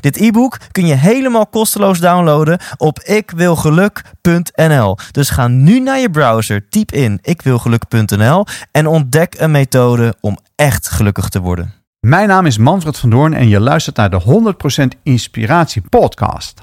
Dit e-book kun je helemaal kosteloos downloaden op ikwilgeluk.nl. Dus ga nu naar je browser, typ in ikwilgeluk.nl en ontdek een methode om echt gelukkig te worden. Mijn naam is Manfred van Doorn en je luistert naar de 100% Inspiratie Podcast.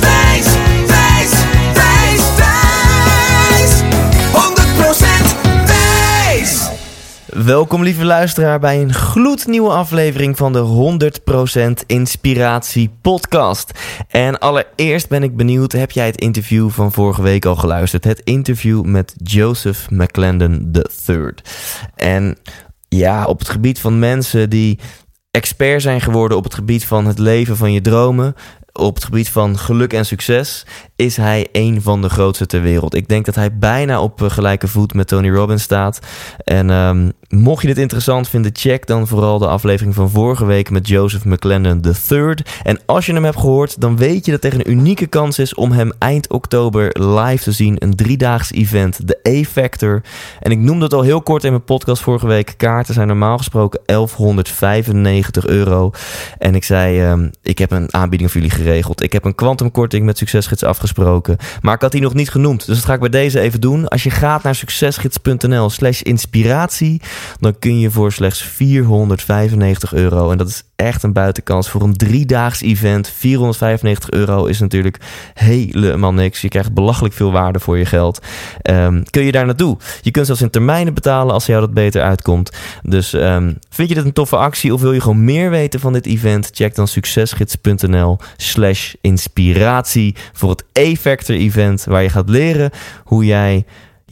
Welkom lieve luisteraar bij een gloednieuwe aflevering van de 100% Inspiratie podcast. En allereerst ben ik benieuwd, heb jij het interview van vorige week al geluisterd? Het interview met Joseph McClendon III. En ja, op het gebied van mensen die expert zijn geworden op het gebied van het leven van je dromen, op het gebied van geluk en succes is hij een van de grootste ter wereld. Ik denk dat hij bijna op eh, gelijke voet met Tony Robbins staat. En ehm, mocht je dit interessant vinden, check dan vooral de aflevering van vorige week met Joseph McClendon III. En als je hem hebt gehoord, dan weet je dat er een unieke kans is om hem eind oktober live te zien. Een driedaags event, de A-Factor. En ik noemde het al heel kort in mijn podcast vorige week. Kaarten zijn normaal gesproken 1195 euro. En ik zei, ehm, ik heb een aanbieding voor jullie geregeld. Ik heb een kwantumkorting met Succesgids afgesproken. Maar ik had die nog niet genoemd. Dus dat ga ik bij deze even doen. Als je gaat naar succesgids.nl slash inspiratie... dan kun je voor slechts 495 euro... en dat is echt een buitenkans voor een driedaags event. 495 euro is natuurlijk helemaal niks. Je krijgt belachelijk veel waarde voor je geld. Ehm, kun je daar naartoe? Je kunt zelfs in termijnen betalen als jou dat beter uitkomt. Dus ehm, vind je dit een toffe actie of wil je gewoon meer weten van dit event? Check dan succesgids.nl slash inspiratie voor het E-Factor event waar je gaat leren hoe jij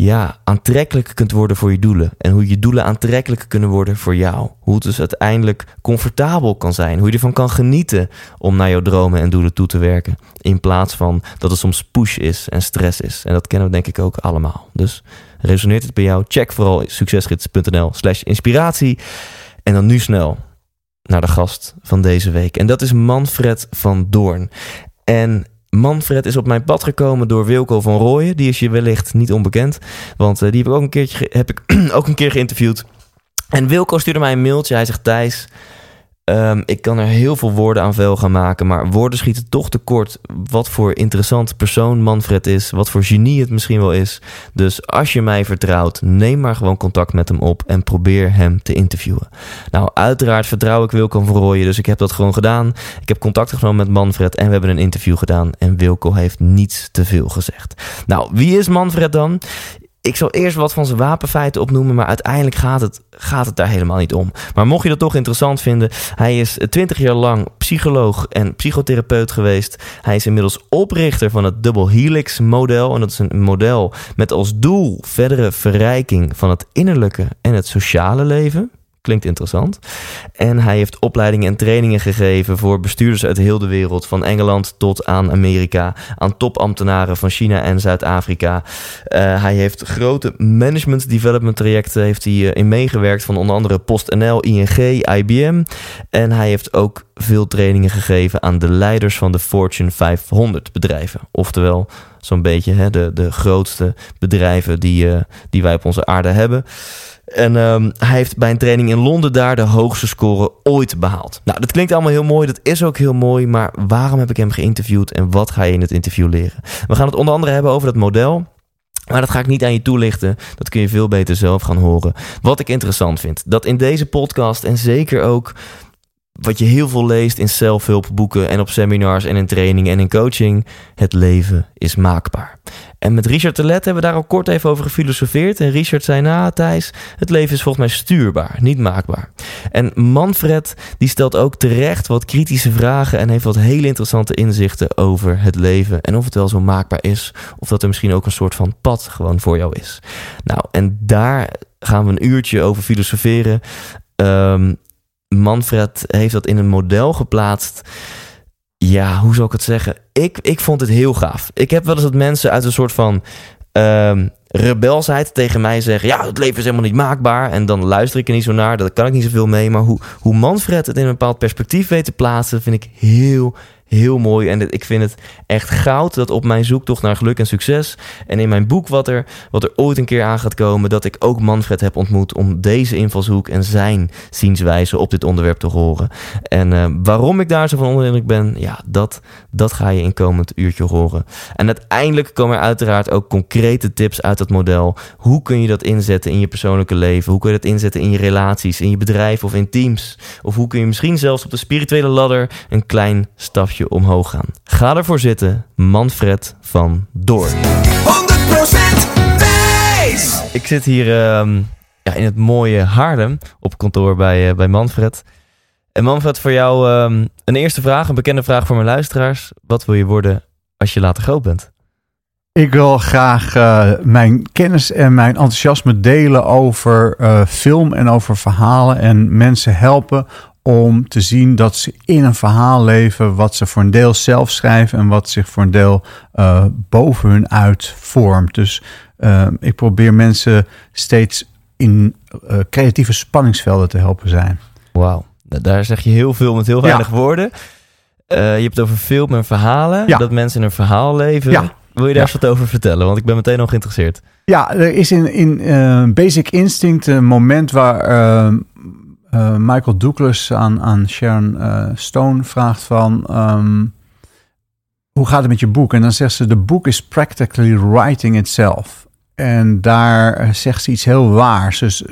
ja, aantrekkelijk kunt worden voor je doelen. En hoe je doelen aantrekkelijk kunnen worden voor jou. Hoe het dus uiteindelijk comfortabel kan zijn. Hoe je ervan kan genieten om naar jouw dromen en doelen toe te werken. In plaats van dat het soms push is en stress is. En dat kennen we denk ik ook allemaal. Dus resoneert het bij jou? Check vooral succesgids.nl slash inspiratie. En dan nu snel naar de gast van deze week. En dat is Manfred van Doorn. En Manfred is op mijn pad gekomen door Wilco van Rooyen. Die is je wellicht niet onbekend. Want uh, die heb ik ook een, keertje, heb ik ook een keer geïnterviewd. En Wilco stuurde mij een mailtje. Hij zegt: Thijs, um, ik kan er heel veel woorden aan vuil gaan maken. Maar woorden schieten toch tekort. Wat voor interessante persoon Manfred is. Wat voor genie het misschien wel is. Dus als je mij vertrouwt, neem maar gewoon contact met hem op. En probeer hem te interviewen. Nou, uiteraard vertrouw ik Wilco van Rooyen. Dus ik heb dat gewoon gedaan. Ik heb contact genomen met Manfred. En we hebben een interview gedaan. En Wilco heeft niets te veel gezegd. Nou, wie is Manfred dan? Ik zal eerst wat van zijn wapenfeiten opnoemen, maar uiteindelijk gaat het, gaat het daar helemaal niet om. Maar mocht je dat toch interessant vinden, hij is 20 jaar lang psycholoog en psychotherapeut geweest. Hij is inmiddels oprichter van het Double Helix model. En dat is een model met als doel verdere verrijking van het innerlijke en het sociale leven. Klinkt interessant. En hij heeft opleidingen en trainingen gegeven voor bestuurders uit heel de wereld, van Engeland tot aan Amerika, aan topambtenaren van China en Zuid-Afrika. Uh, hij heeft grote management development trajecten heeft hij, uh, in meegewerkt, van onder andere PostNL, ING, IBM. En hij heeft ook veel trainingen gegeven aan de leiders van de Fortune 500 bedrijven. Oftewel, zo'n beetje hè, de, de grootste bedrijven die, uh, die wij op onze aarde hebben. En um, hij heeft bij een training in Londen daar de hoogste score ooit behaald. Nou, dat klinkt allemaal heel mooi. Dat is ook heel mooi. Maar waarom heb ik hem geïnterviewd en wat ga je in het interview leren? We gaan het onder andere hebben over dat model. Maar dat ga ik niet aan je toelichten. Dat kun je veel beter zelf gaan horen. Wat ik interessant vind, dat in deze podcast en zeker ook wat je heel veel leest in zelfhulpboeken en op seminars en in training en in coaching, het leven is maakbaar. En met Richard Telet hebben we daar al kort even over gefilosofeerd. En Richard zei, nou Thijs, het leven is volgens mij stuurbaar, niet maakbaar. En Manfred, die stelt ook terecht wat kritische vragen... en heeft wat hele interessante inzichten over het leven... en of het wel zo maakbaar is... of dat er misschien ook een soort van pad gewoon voor jou is. Nou, en daar gaan we een uurtje over filosoferen. Um, Manfred heeft dat in een model geplaatst. Ja, hoe zou ik het zeggen? Ik, ik vond het heel gaaf. Ik heb wel eens dat mensen uit een soort van um, rebelsheid tegen mij zeggen: Ja, het leven is helemaal niet maakbaar. En dan luister ik er niet zo naar. Daar kan ik niet zoveel mee. Maar hoe, hoe Manfred het in een bepaald perspectief weet te plaatsen, vind ik heel, heel mooi. En ik vind het echt goud dat op mijn zoektocht naar geluk en succes. En in mijn boek, wat er, wat er ooit een keer aan gaat komen, dat ik ook Manfred heb ontmoet om deze invalshoek en zijn zienswijze op dit onderwerp te horen. En uh, waarom ik daar zo van onder ben, ja, dat, dat ga je in komend uurtje horen. En uiteindelijk komen er uiteraard ook concrete tips uit dat model. Hoe kun je dat inzetten in je persoonlijke leven? Hoe kun je dat inzetten in je relaties, in je bedrijf of in teams? Of hoe kun je misschien zelfs op de spirituele ladder een klein stapje omhoog gaan. Ga ervoor zitten, Manfred van Door. 100% wijs! Ik zit hier uh, ja, in het mooie Haarlem op kantoor bij, uh, bij Manfred. En Manfred, voor jou uh, een eerste vraag, een bekende vraag voor mijn luisteraars. Wat wil je worden als je later groot bent? Ik wil graag uh, mijn kennis en mijn enthousiasme delen over uh, film en over verhalen en mensen helpen om te zien dat ze in een verhaal leven wat ze voor een deel zelf schrijven en wat zich voor een deel uh, boven hun uit vormt. Dus uh, ik probeer mensen steeds in uh, creatieve spanningsvelden te helpen zijn. Wauw, daar zeg je heel veel met heel weinig ja. woorden. je hebt het over film en verhalen, ja. dat mensen in een verhaal leven. Ja. Wil je daar eens wat over vertellen? Want ik ben meteen al geïnteresseerd. Ja, er is in, in Basic Instinct een moment waar uh, Michael Douglas aan, aan Sharon uh, Stone vraagt van... Um, hoe gaat het met je boek? En dan zegt ze, de boek is practically writing itself. En daar eh, zegt ze iets heel waars. Dus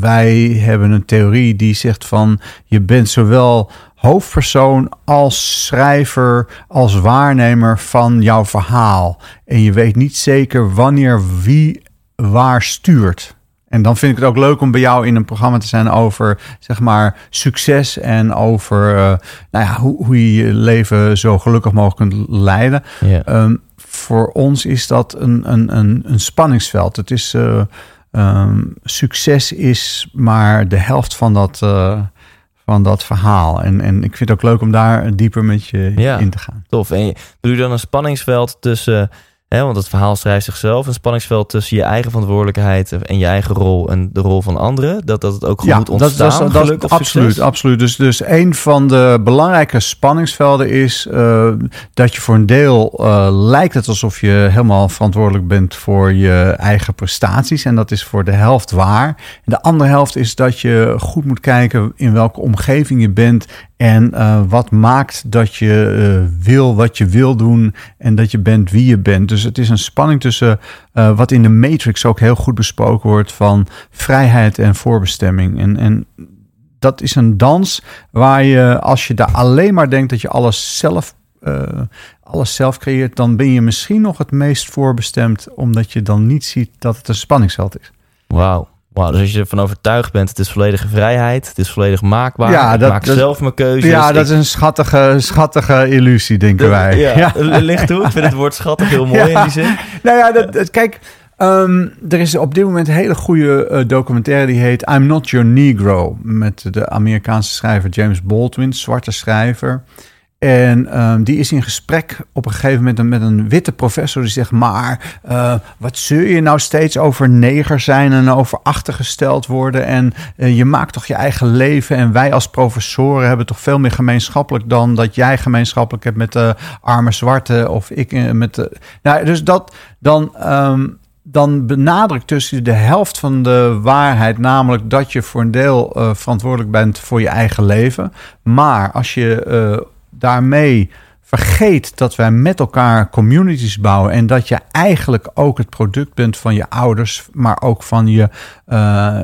wij hebben een theorie die zegt van... je bent zowel hoofdpersoon als schrijver, als waarnemer van jouw verhaal. En je weet niet zeker wanneer wie waar stuurt. En dan vind ik het ook leuk om bij jou in een programma te zijn over, zeg maar, succes en over, uh, nou ja, hoe, hoe je je leven zo gelukkig mogelijk kunt leiden. Yeah. Um, voor ons is dat een, een, een, een spanningsveld. Het is, uh, um, succes is maar de helft van dat, uh, van dat verhaal. En, en ik vind het ook leuk om daar dieper met je ja, in te gaan. Tof. En je, doe je dan een spanningsveld tussen He, want het verhaal schrijft zichzelf. Een spanningsveld tussen je eigen verantwoordelijkheid en je eigen rol en de rol van anderen. Dat, dat het ook goed ja, moet ontstaan. Dat, dat, dat, dat absoluut, absoluut. Dus, dus een van de belangrijke spanningsvelden is uh, dat je voor een deel uh, lijkt het alsof je helemaal verantwoordelijk bent voor je eigen prestaties. En dat is voor de helft waar. En de andere helft is dat je goed moet kijken in welke omgeving je bent en uh, wat maakt dat je uh, wil wat je wil doen en dat je bent wie je bent. Dus het is een spanning tussen uh, wat in de Matrix ook heel goed besproken wordt van vrijheid en voorbestemming. En, en dat is een dans waar je, als je daar alleen maar denkt dat je alles zelf, alles zelf creëert, dan ben je misschien nog het meest voorbestemd, omdat je dan niet ziet dat het een spanningsveld is. Wauw. Wow, dus als je ervan overtuigd bent, het is volledige vrijheid, het is volledig maakbaar. Ja, dat, maak dat, zelf mijn keuzes. Ja, dat ik, is een schattige, schattige illusie, denken de, wij. Ja, ja. ligt toe. Ik vind het woord schattig heel mooi ja. in die zin. Nou ja, dat, dat, kijk, um, er is op dit moment een hele goede uh, documentaire die heet I'm Not Your Negro. Met de Amerikaanse schrijver James Baldwin, zwarte schrijver. En um, die is in gesprek op een gegeven moment met een witte professor die zegt: Maar uh, wat zul je nou steeds over neger zijn en over achtergesteld worden? En uh, je maakt toch je eigen leven. En wij als professoren hebben toch veel meer gemeenschappelijk dan dat jij gemeenschappelijk hebt met de arme zwarte of ik met de. Nou, dus dat dan. Um, dan benadrukt tussen de helft van de waarheid, namelijk dat je voor een deel verantwoordelijk bent voor je eigen leven. Maar als je daarmee vergeet dat wij met elkaar communities bouwen en dat je eigenlijk ook het product bent van je ouders, maar ook van je, uh,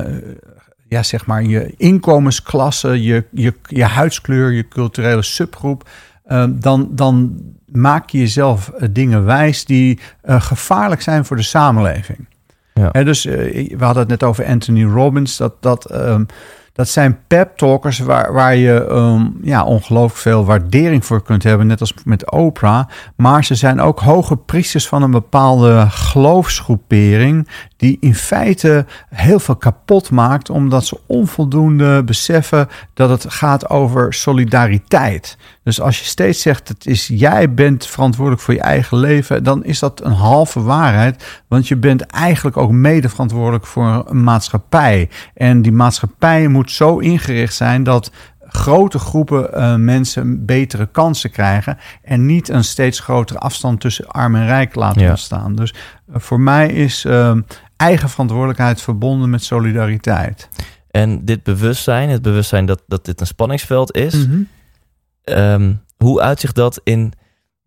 ja, zeg maar, je inkomensklasse, je, je, je huidskleur, je culturele subgroep, uh, dan, dan maak je jezelf eh, dingen wijs die eh, gevaarlijk zijn voor de samenleving. Ja. Dus eh, we hadden het net over Anthony Robbins. Dat, dat, ehm, dat zijn pep talkers waar, waar je ehm, ja, ongelooflijk veel waardering voor kunt hebben. Net als met Oprah. Maar ze zijn ook hoge priesters van een bepaalde geloofsgroepering. Die in feite heel veel kapot maakt. Omdat ze onvoldoende beseffen dat het gaat over solidariteit. Dus als je steeds zegt, het is jij bent verantwoordelijk voor je eigen leven, dan is dat een halve waarheid. Want je bent eigenlijk ook mede verantwoordelijk voor een maatschappij. En die maatschappij moet zo ingericht zijn dat grote groepen uh, mensen betere kansen krijgen. En niet een steeds grotere afstand tussen arm en rijk laten Ja. ontstaan. Dus uh, voor mij is uh, eigen verantwoordelijkheid verbonden met solidariteit. En dit bewustzijn, het bewustzijn dat, dat dit een spanningsveld is, Mhm. um, hoe uitzicht dat in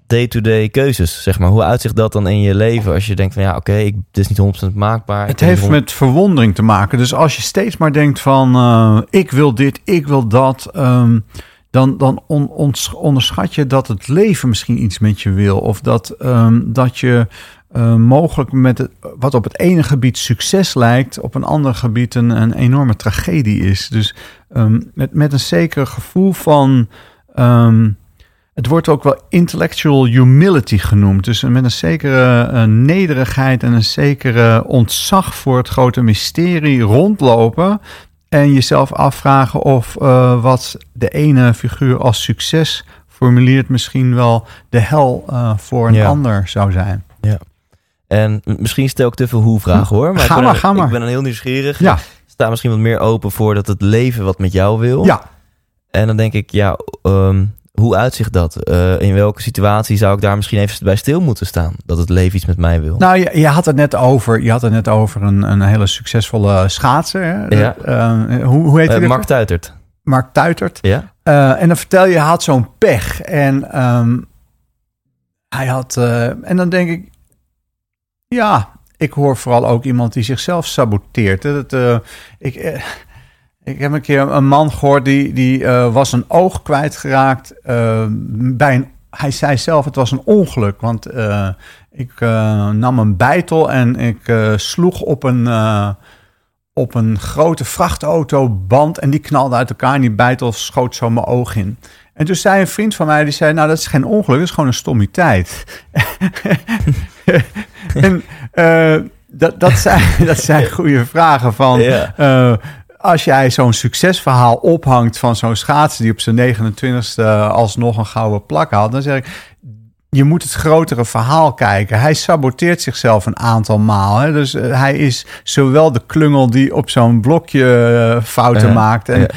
day-to-day keuzes, zeg maar? Hoe uitzicht dat dan in je leven als je denkt van ja, oké, okay, dit is niet 100% maakbaar. Het heeft met verwondering te maken. Dus als je steeds maar denkt van uh, ik wil dit, ik wil dat, um, dan, dan on, on, onderschat je dat het leven misschien iets met je wil. Of dat, um, dat je uh, mogelijk met het, wat op het ene gebied succes lijkt, op een ander gebied een, een enorme tragedie is. Dus um, met, met een zeker gevoel van. Um, het wordt ook wel intellectual humility genoemd. Dus met een zekere uh, nederigheid en een zekere ontzag voor het grote mysterie rondlopen. En jezelf afvragen of uh, wat de ene figuur als succes formuleert, misschien wel de hel voor een ja. ander zou zijn. En misschien stel ik te veel hoe-vragen hoor. Maar ga ik ben, maar, ga maar. Ik ben dan heel nieuwsgierig. Ja. Sta misschien wat meer open voor dat het leven wat met jou wil. Ja. En dan denk ik, ja, um, hoe uitzicht dat? Uh, in welke situatie zou ik daar misschien even bij stil moeten staan? Dat het leven iets met mij wil. Nou, je, je had het net over, je had het net over een, een hele succesvolle schaatser. Hè? Ja. Uh, hoe, hoe heet hij? Uh, Mark Tuitert. Mark Tuitert. Ja. en dan vertel je, hij had zo'n pech. En um, hij had... en dan denk ik... Ja, ik hoor vooral ook iemand die zichzelf saboteert. Dat, uh, ik, uh, ik heb een keer een man gehoord die, die uh, was een oog kwijtgeraakt bij een. Hij zei zelf, het was een ongeluk, want ik nam een bijtel en ik sloeg op een, op een grote vrachtautoband en die knalde uit elkaar en die bijtel schoot zo mijn oog in. En toen zei een vriend van mij, die zei, nou dat is geen ongeluk, dat is gewoon een stommiteit. en uh, dat, dat, zijn, dat zijn goede vragen van... Uh, als jij zo'n succesverhaal ophangt van zo'n schaatser... die op zijn 29ste alsnog een gouden plak haalt... dan zeg ik, je moet het grotere verhaal kijken. Hij saboteert zichzelf een aantal maal. Hè? Dus uh, hij is zowel de klungel die op zo'n blokje uh, fouten maakt... En,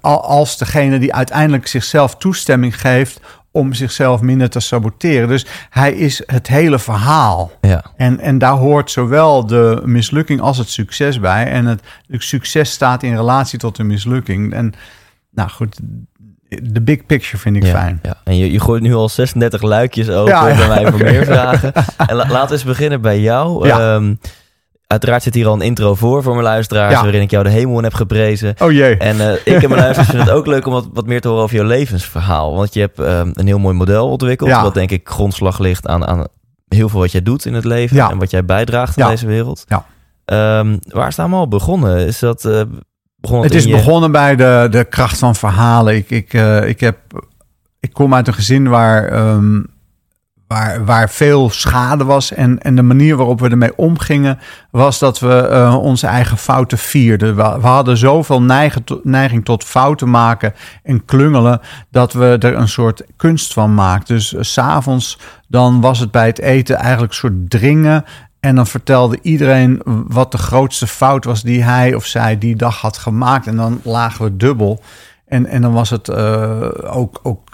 als degene die uiteindelijk zichzelf toestemming geeft om zichzelf minder te saboteren. Dus hij is het hele verhaal. Ja. En, en daar hoort zowel de mislukking als het succes bij. En het, het succes staat in relatie tot de mislukking. En nou goed, de big picture vind ik ja, fijn. Ja. En je, je gooit nu al 36 luikjes open Ja, bij mij voor meer vragen. En la- laten we eens beginnen bij jou. Ja. Uiteraard zit hier al een intro voor voor mijn luisteraars... Ja. waarin ik jou de hemel in heb geprezen. Oh jee. En eh, ik en mijn luisteraars vinden het ook leuk om wat, wat meer te horen over jouw levensverhaal. Want je hebt ehm, een heel mooi model ontwikkeld... Ja. wat denk ik grondslag ligt aan, aan heel veel wat jij doet in het leven... Ja. en wat jij bijdraagt aan deze wereld. Ja. Ehm, waar is het allemaal begonnen? Is dat... begon Het in is je- begonnen bij de, de kracht van verhalen. Ik, ik, eh, ik, heb, ik kom uit een gezin waar, ehm, waar, waar veel schade was. En, en de manier waarop we ermee omgingen, was dat we eh, onze eigen fouten vierden. We, hadden zoveel neiging tot fouten maken en klungelen, dat we er een soort kunst van maakten. Dus s s'avonds, dan was het bij het eten eigenlijk een soort dringen. En dan vertelde iedereen wat de grootste fout was die hij of zij die dag had gemaakt. En dan lagen we dubbel. En, en dan was het eh, ook, ook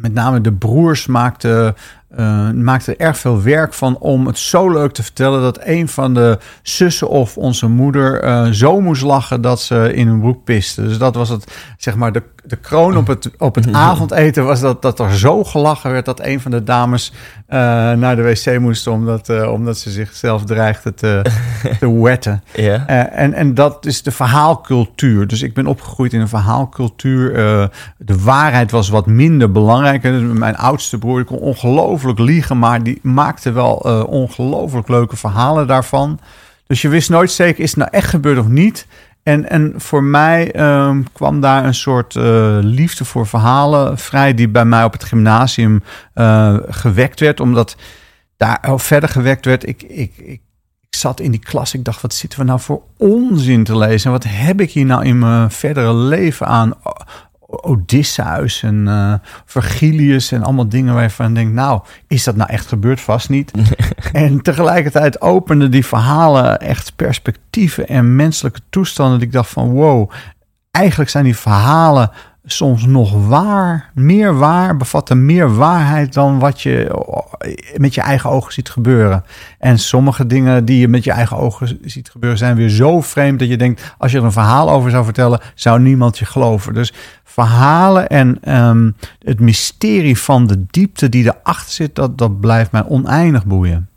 met name de broers maakten, eh, maakten er erg veel werk van om het zo leuk te vertellen dat een van de zussen of onze moeder eh, zo moest lachen dat ze in hun broek piste. Dus dat was het, zeg maar, de, de kroon op het, op het avondeten was dat, dat er zo gelachen werd dat een van de dames eh, naar de wc moest omdat, eh, omdat ze zichzelf dreigde te, te wetten. Ja. Eh, en, en dat is de verhaalcultuur. Dus ik ben opgegroeid in een verhaalcultuur. De waarheid was wat minder belangrijk. En Mijn oudste broer kon ongelooflijk liegen, maar die maakte wel ongelooflijk leuke verhalen daarvan. Dus je wist nooit zeker, is het nou echt gebeurd of niet? En, en voor mij ehm, kwam daar een soort eh, liefde voor verhalen vrij, die bij mij op het gymnasium eh, gewekt werd, omdat daar oh, verder gewekt werd. Ik, ik, ik, ik zat in die klas, ik dacht, wat zitten we nou voor onzin te lezen? En wat heb ik hier nou in mijn verdere leven aan? Odysseus en eh, Virgilius en allemaal dingen waarvan ik denk, nou, is dat nou echt gebeurd? Vast niet. en tegelijkertijd openden die verhalen echt perspectieven en menselijke toestanden. Dat ik dacht van, wow, eigenlijk zijn die verhalen soms nog waar, meer waar, bevatten meer waarheid dan wat je met je eigen ogen ziet gebeuren. En sommige dingen die je met je eigen ogen ziet gebeuren zijn weer zo vreemd dat je denkt, als je er een verhaal over zou vertellen, zou niemand je geloven. Dus verhalen en ehm, het mysterie van de diepte die erachter zit, dat, dat blijft mij oneindig boeien.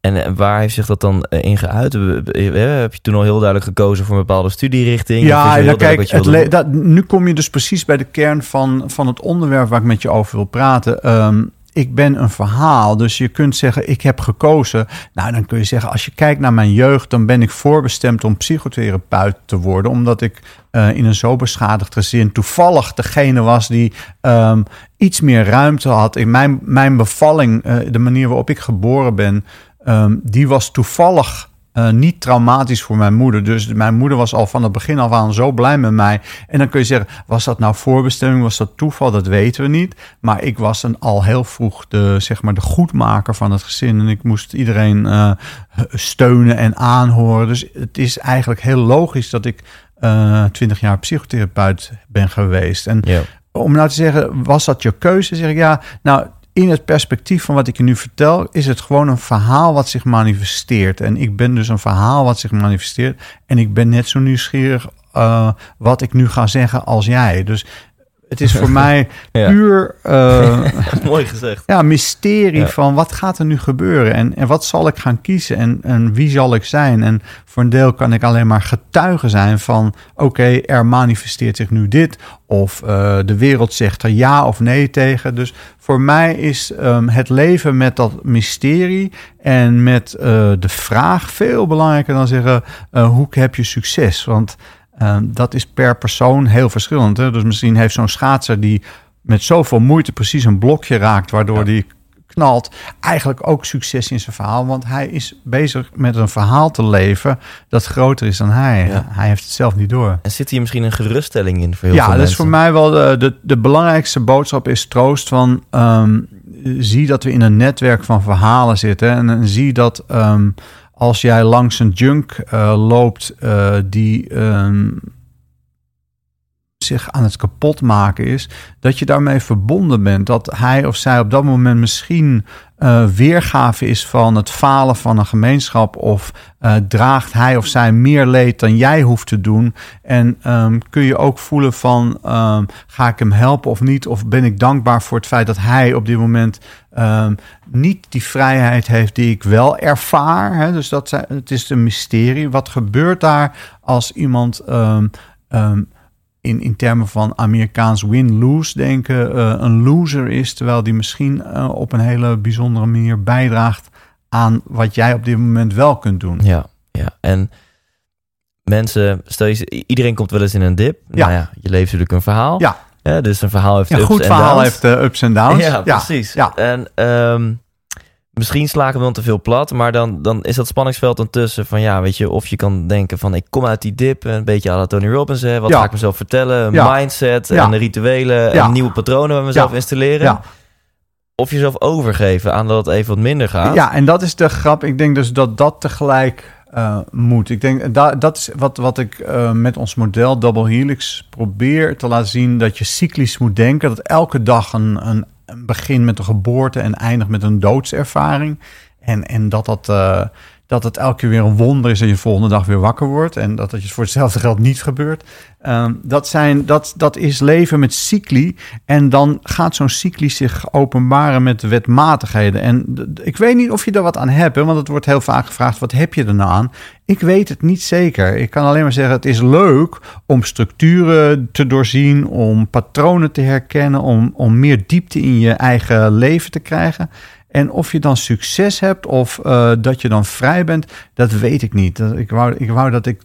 En eh, waar heeft zich dat dan eh, in geuit? Eh, eh, Heb je toen al heel duidelijk gekozen voor een bepaalde studierichting? Ja, kijk, het dat, nu kom je dus precies bij de kern van, van het onderwerp waar ik met je over wil praten. Ehm, ik ben een verhaal, dus je kunt zeggen, ik heb gekozen. Nou, dan kun je zeggen, als je kijkt naar mijn jeugd, dan ben ik voorbestemd om psychotherapeut te worden, omdat ik eh, in een zo beschadigd gezin toevallig degene was die ehm, iets meer ruimte had. In mijn, mijn bevalling, eh, de manier waarop ik geboren ben, ehm, die was toevallig eh, niet traumatisch voor mijn moeder. Dus mijn moeder was al van het begin af aan zo blij met mij. En dan kun je zeggen, was dat nou voorbestemming? Was dat toeval? Dat weten we niet. Maar ik was een, al heel vroeg de, zeg maar, de goedmaker van het gezin. En ik moest iedereen eh, steunen en aanhoren. Dus het is eigenlijk heel logisch dat ik twintig jaar psychotherapeut ben geweest. En Ja. om nou te zeggen, was dat je keuze? Zeg ik ja, nou in het perspectief van wat ik je nu vertel, is het gewoon een verhaal wat zich manifesteert. En ik ben dus een verhaal wat zich manifesteert. En ik ben net zo nieuwsgierig eh, wat ik nu ga zeggen als jij. Dus het is voor mij puur eh, Mooi gezegd. ja, mysterie Ja. van wat gaat er nu gebeuren en, en wat zal ik gaan kiezen en, en wie zal ik zijn. En voor een deel kan ik alleen maar getuige zijn van oké, er manifesteert zich nu dit of eh, de wereld zegt er ja of nee tegen. Dus voor mij is ehm, het leven met dat mysterie en met eh, de vraag veel belangrijker dan zeggen hoe heb je succes? Want ehm, dat is per persoon heel verschillend. Hè? Dus misschien heeft zo'n schaatser die met zoveel moeite precies een blokje raakt, waardoor die knalt, eigenlijk ook succes in zijn verhaal. Want hij is bezig met een verhaal te leven dat groter is dan hij. Ja. Hij heeft het zelf niet door. En zit hier misschien een geruststelling in voor heel Ja, veel dat mensen? is voor mij wel de, de, de belangrijkste boodschap is troost van ehm, zie dat we in een netwerk van verhalen zitten en, en zie dat ehm, als jij langs een junk eh, loopt uh, die ehm, zich aan het kapotmaken is, dat je daarmee verbonden bent. Dat hij of zij op dat moment misschien uh, weergave is van het falen van een gemeenschap of uh, draagt hij of zij meer leed dan jij hoeft te doen. En um, kun je ook voelen van um, ga ik hem helpen of niet? Of ben ik dankbaar voor het feit dat hij op dit moment um, niet die vrijheid heeft die ik wel ervaar. Hè? Dus dat het is een mysterie. Wat gebeurt daar als iemand in, in termen van Amerikaans win-lose denken, uh, een loser is, terwijl die misschien uh, op een hele bijzondere manier bijdraagt aan wat jij op dit moment wel kunt doen. Ja, ja. En mensen, stel je, iedereen komt wel eens in een dip. Ja. Nou ja, je leeft natuurlijk een verhaal. Ja. ja dus een verhaal heeft ja, ups goed en verhaal downs. heeft uh, ups en downs. Ja, precies. Ja. En um, misschien sla ik hem dan te veel plat, maar dan, dan is dat spanningsveld ertussen van ja, weet je, of je kan denken van ik kom uit die dip, een beetje à la Tony Robbins, hè, wat Ja. ga ik mezelf vertellen, een Ja. mindset Ja. en rituelen Ja. en nieuwe patronen bij mezelf installeren. Of jezelf overgeven aan dat het even wat minder gaat. Ja, en dat is de grap. Ik denk dus dat dat tegelijk uh, moet. Ik denk da, dat is wat, wat ik uh, met ons model Double Helix probeer te laten zien: dat je cyclisch moet denken. Dat elke dag een, een, begin met een geboorte en eindigt met een doodservaring. En, en dat dat. Uh, dat het elke keer weer een wonder is dat je de volgende dag weer wakker wordt. En dat het je voor hetzelfde geld niet gebeurt. Ehm, dat, zijn, dat, dat is leven met cycli. En dan gaat zo'n cycli zich openbaren met wetmatigheden. En ik weet niet of je er wat aan hebt, want het wordt heel vaak gevraagd: wat heb je er nou aan? Ik weet het niet zeker. Ik kan alleen maar zeggen: het is leuk om structuren te doorzien, om patronen te herkennen, om, om meer diepte in je eigen leven te krijgen. En of je dan succes hebt of uh, dat je dan vrij bent, dat weet ik niet. Ik wou, ik wou dat ik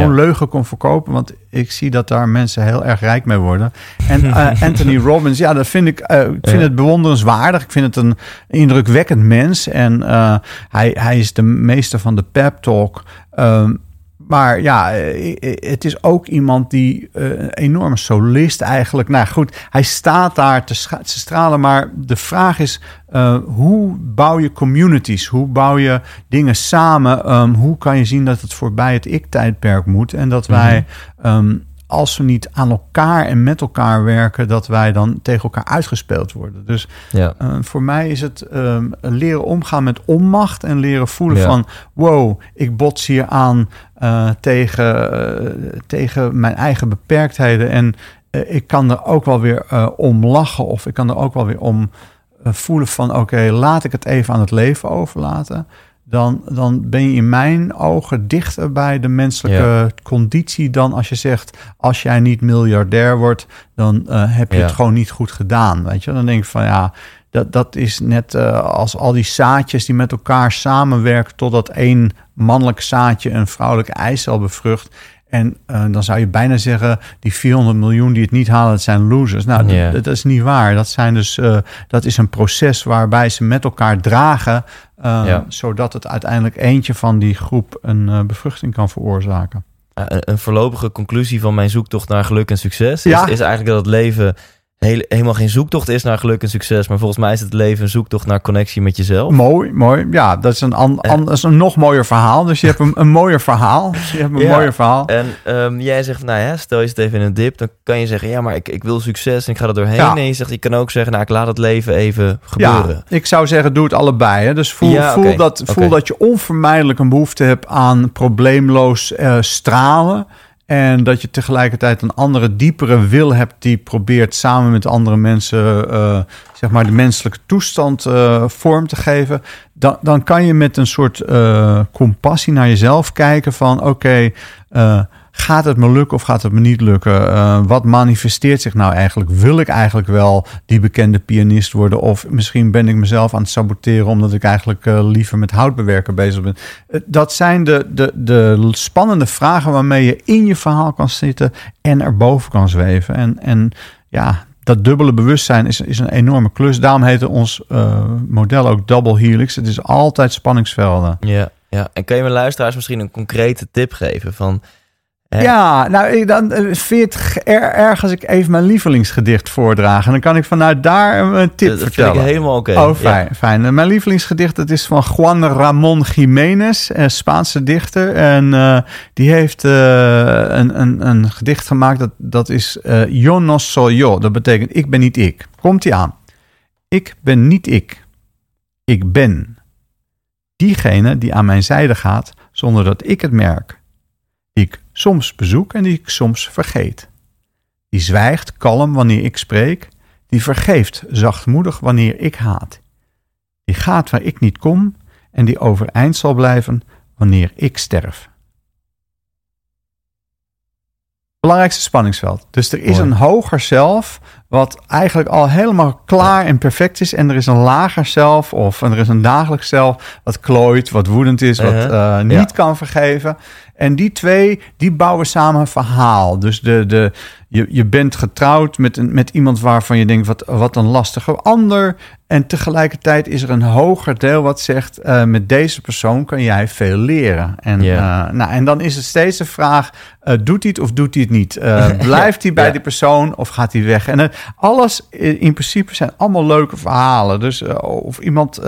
zo'n leugen kon verkopen, want ik zie dat daar mensen heel erg rijk mee worden. En uh, Anthony Robbins, ja, dat vind ik, uh, ik vind het bewonderenswaardig. Ik vind het een indrukwekkend mens en hij, hij is de meester van de pep talk. Um, maar ja, eh, eh, het is ook iemand die uh, een enorme solist eigenlijk. Nou goed, hij staat daar te, stralen. Maar de vraag is, uh, hoe bouw je communities? Hoe bouw je dingen samen? Um, hoe kan je zien dat het voorbij het ik-tijdperk moet? En dat wij um, als we niet aan elkaar en met elkaar werken, dat wij dan tegen elkaar uitgespeeld worden. Dus ja. uh, voor mij is het um, leren omgaan met onmacht en leren voelen ja. van wow, ik bots hier aan uh, tegen, uh, tegen mijn eigen beperktheden. En ik kan er ook wel weer om lachen of ik kan er ook wel weer om voelen van oké, okay, laat ik het even aan het leven overlaten dan, dan ben je in mijn ogen dichter bij de menselijke conditie dan als je zegt, als jij niet miljardair wordt, dan uh, heb je het gewoon niet goed gedaan. Weet je, dan denk ik van ja, dat, dat is net uh, als al die zaadjes die met elkaar samenwerken totdat één mannelijk zaadje een vrouwelijke eicel bevrucht. En uh, dan zou je bijna zeggen, die 400 miljoen die het niet halen, dat zijn losers. Nou, yeah. dat, dat, is niet waar. Dat, zijn dus, uh, dat is een proces waarbij ze met elkaar dragen, ja. zodat het uiteindelijk eentje van die groep een bevruchting kan veroorzaken. Een voorlopige conclusie van mijn zoektocht naar geluk en succes is, ja. is eigenlijk dat het leven heel, helemaal geen zoektocht is naar geluk en succes. Maar volgens mij is het leven een zoektocht naar connectie met jezelf. Mooi, mooi. Ja, dat is een, an, an, dat is een nog mooier verhaal. Dus je hebt een, een mooier verhaal. Je hebt een ja. mooier verhaal. En um, jij zegt, nou ja, stel je zit even in een dip. Dan kan je zeggen, ja, maar ik, ik wil succes en ik ga er doorheen. Ja. En je zegt, je kan ook zeggen, nou, ik laat het leven even gebeuren. Ja, ik zou zeggen, doe het allebei. Hè. Dus voel, ja, voel, okay. dat, voel okay. dat je onvermijdelijk een behoefte hebt aan probleemloos uh, stralen. En dat je tegelijkertijd een andere, diepere wil hebt die probeert samen met andere mensen, uh, zeg maar, de menselijke toestand uh, vorm te geven. Dan, dan kan je met een soort uh, compassie naar jezelf kijken van oké, gaat het me lukken of gaat het me niet lukken? Uh, wat manifesteert zich nou eigenlijk? Wil ik eigenlijk wel die bekende pianist worden? Of misschien ben ik mezelf aan het saboteren omdat ik eigenlijk uh, liever met houtbewerken bezig ben. Uh, dat zijn de, de, de spannende vragen waarmee je in je verhaal kan zitten en erboven kan zweven. En, en ja, dat dubbele bewustzijn is, is een enorme klus. Daarom heet ons model ook Double Helix. Het is altijd spanningsvelden. Ja, ja. en kan je mijn luisteraars misschien een concrete tip geven van ja, nou, dan vind je het er, erg als ik even mijn lievelingsgedicht voordraag. En dan kan ik vanuit daar een tip dat vertellen. Dat vind ik helemaal oké. Okay. Oh, fijn, ja. fijn. Mijn lievelingsgedicht dat is van Juan Ramon Jiménez, een Spaanse dichter. En uh, die heeft uh, een, een, een gedicht gemaakt, dat, dat is uh, Yo no soy yo. Dat betekent ik ben niet ik. Komt ie aan. Ik ben niet ik. Ik ben. Diegene die aan mijn zijde gaat zonder dat ik het merk. Die ik soms bezoek en die ik soms vergeet. Die zwijgt kalm wanneer ik spreek, die vergeeft zachtmoedig wanneer ik haat. Die gaat waar ik niet kom en die overeind zal blijven wanneer ik sterf. Belangrijkste spanningsveld. Dus er is Mooi. een hoger zelf, wat eigenlijk al helemaal klaar en perfect is. En er is een lager zelf, of er is een dagelijks zelf, wat klooit, wat woedend is, wat uh, niet ja. kan vergeven. En die twee, die bouwen samen een verhaal. Dus de, de, je, je bent getrouwd met, een, met iemand waarvan je denkt, wat, wat een lastige ander. En tegelijkertijd is er een hoger deel wat zegt, uh, met deze persoon kan jij veel leren. En, yeah. uh, nou, en dan is het steeds de vraag, uh, doet hij het of doet hij het niet? blijft hij bij ja. die persoon of gaat hij weg? En alles in principe zijn allemaal leuke verhalen. Dus of iemand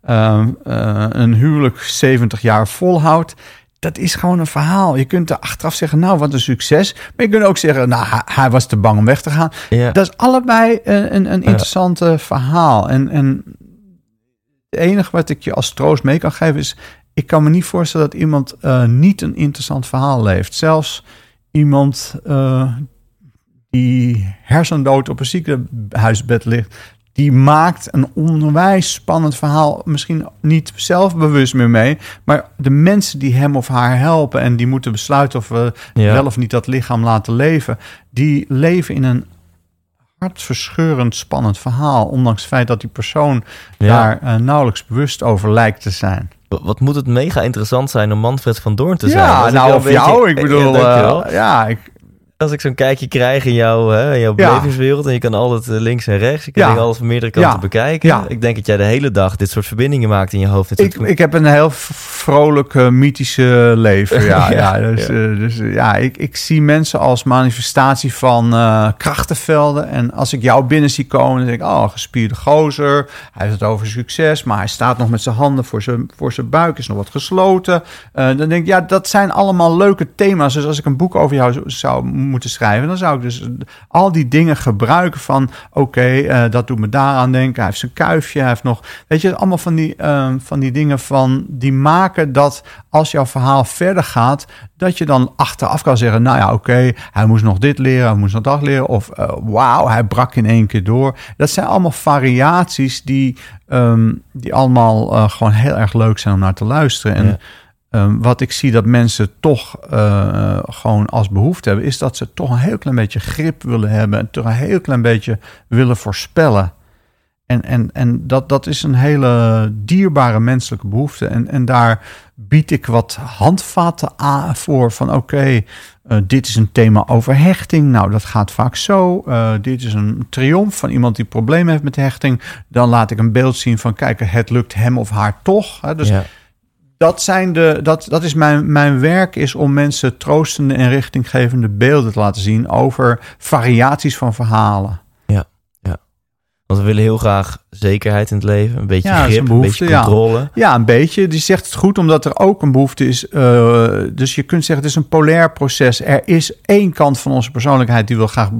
een huwelijk 70 jaar volhoudt dat is gewoon een verhaal. Je kunt er achteraf zeggen, nou, wat een succes. Maar je kunt ook zeggen, nou, hij, hij was te bang om weg te gaan. Ja. Dat is allebei een, een, een interessante ja. verhaal. En, en het enige wat ik je als troost mee kan geven is... ik kan me niet voorstellen dat iemand eh, niet een interessant verhaal leeft. Zelfs iemand uh, die hersendood op een ziekenhuisbed ligt, die maakt een onwijs spannend verhaal. Misschien niet zelfbewust meer mee, maar de mensen die hem of haar helpen en die moeten besluiten of we Ja. wel of niet dat lichaam laten leven, die leven in een hartverscheurend spannend verhaal, ondanks het feit dat die persoon Ja. daar eh, nauwelijks bewust over lijkt te zijn. Wat moet het mega interessant zijn om Manfred van Doorn te zijn? Ja, nou of beetje- jou, ik bedoel, Ja, eh, ja, ik, Als ik zo'n kijkje krijg in jouw, hè, in jouw belevingswereld en je kan altijd eh, links en rechts, je kan alles van meerdere kanten bekijken. Ja. Ik denk dat jij de hele dag dit soort verbindingen maakt in je hoofd. Ik, soort- ik heb een heel vrolijk, eh, mythische leven. Ja, Ja, dus, ja. eh, dus eh, ja, ik, ik zie mensen als manifestatie van krachtenvelden. En als ik jou binnen zie komen, dan denk ik, oh, gespierde gozer. Hij heeft het over succes, maar hij staat nog met zijn handen voor zijn, voor zijn buik, is nog wat gesloten. Dan denk ik, ja, dat zijn allemaal leuke thema's. Dus als ik een boek over jou zou, zou moeten schrijven, dan zou ik dus al die dingen gebruiken van, oké, eh, dat doet me daaraan denken. Hij heeft zijn kuifje, hij heeft nog, weet je, allemaal van die, eh, van die dingen van, die maken dat als jouw verhaal verder gaat, dat je dan achteraf kan zeggen, nou ja, oké, hij moest nog dit leren, hij moest nog dat leren, of eh, wauw, hij brak in één keer door. Dat zijn allemaal variaties die, ehm, die allemaal eh, gewoon heel erg leuk zijn om naar te luisteren. En Ja. Ehm, wat ik zie dat mensen toch eh, gewoon als behoefte hebben, is dat ze toch een heel klein beetje grip willen hebben en toch een heel klein beetje willen voorspellen. En, en, en dat, dat is een hele dierbare menselijke behoefte. En, en daar bied ik wat handvatten aan voor van oké, eh, dit is een thema over hechting. Nou, dat gaat vaak zo. Eh, dit is een triomf van iemand die problemen heeft met hechting. Dan laat ik een beeld zien van kijk, het lukt hem of haar toch. Hè? Dus ja. Dat, zijn de, dat, dat is mijn, mijn werk, is om mensen troostende en richtinggevende beelden te laten zien over variaties van verhalen. Want we willen heel graag zekerheid in het leven, een beetje Ja, grip, een beetje ja. controle. Ja, een beetje. Die zegt het goed, omdat er ook een behoefte is. eh, dus je kunt zeggen, het is een polair proces. Er is één kant van onze persoonlijkheid die wil graag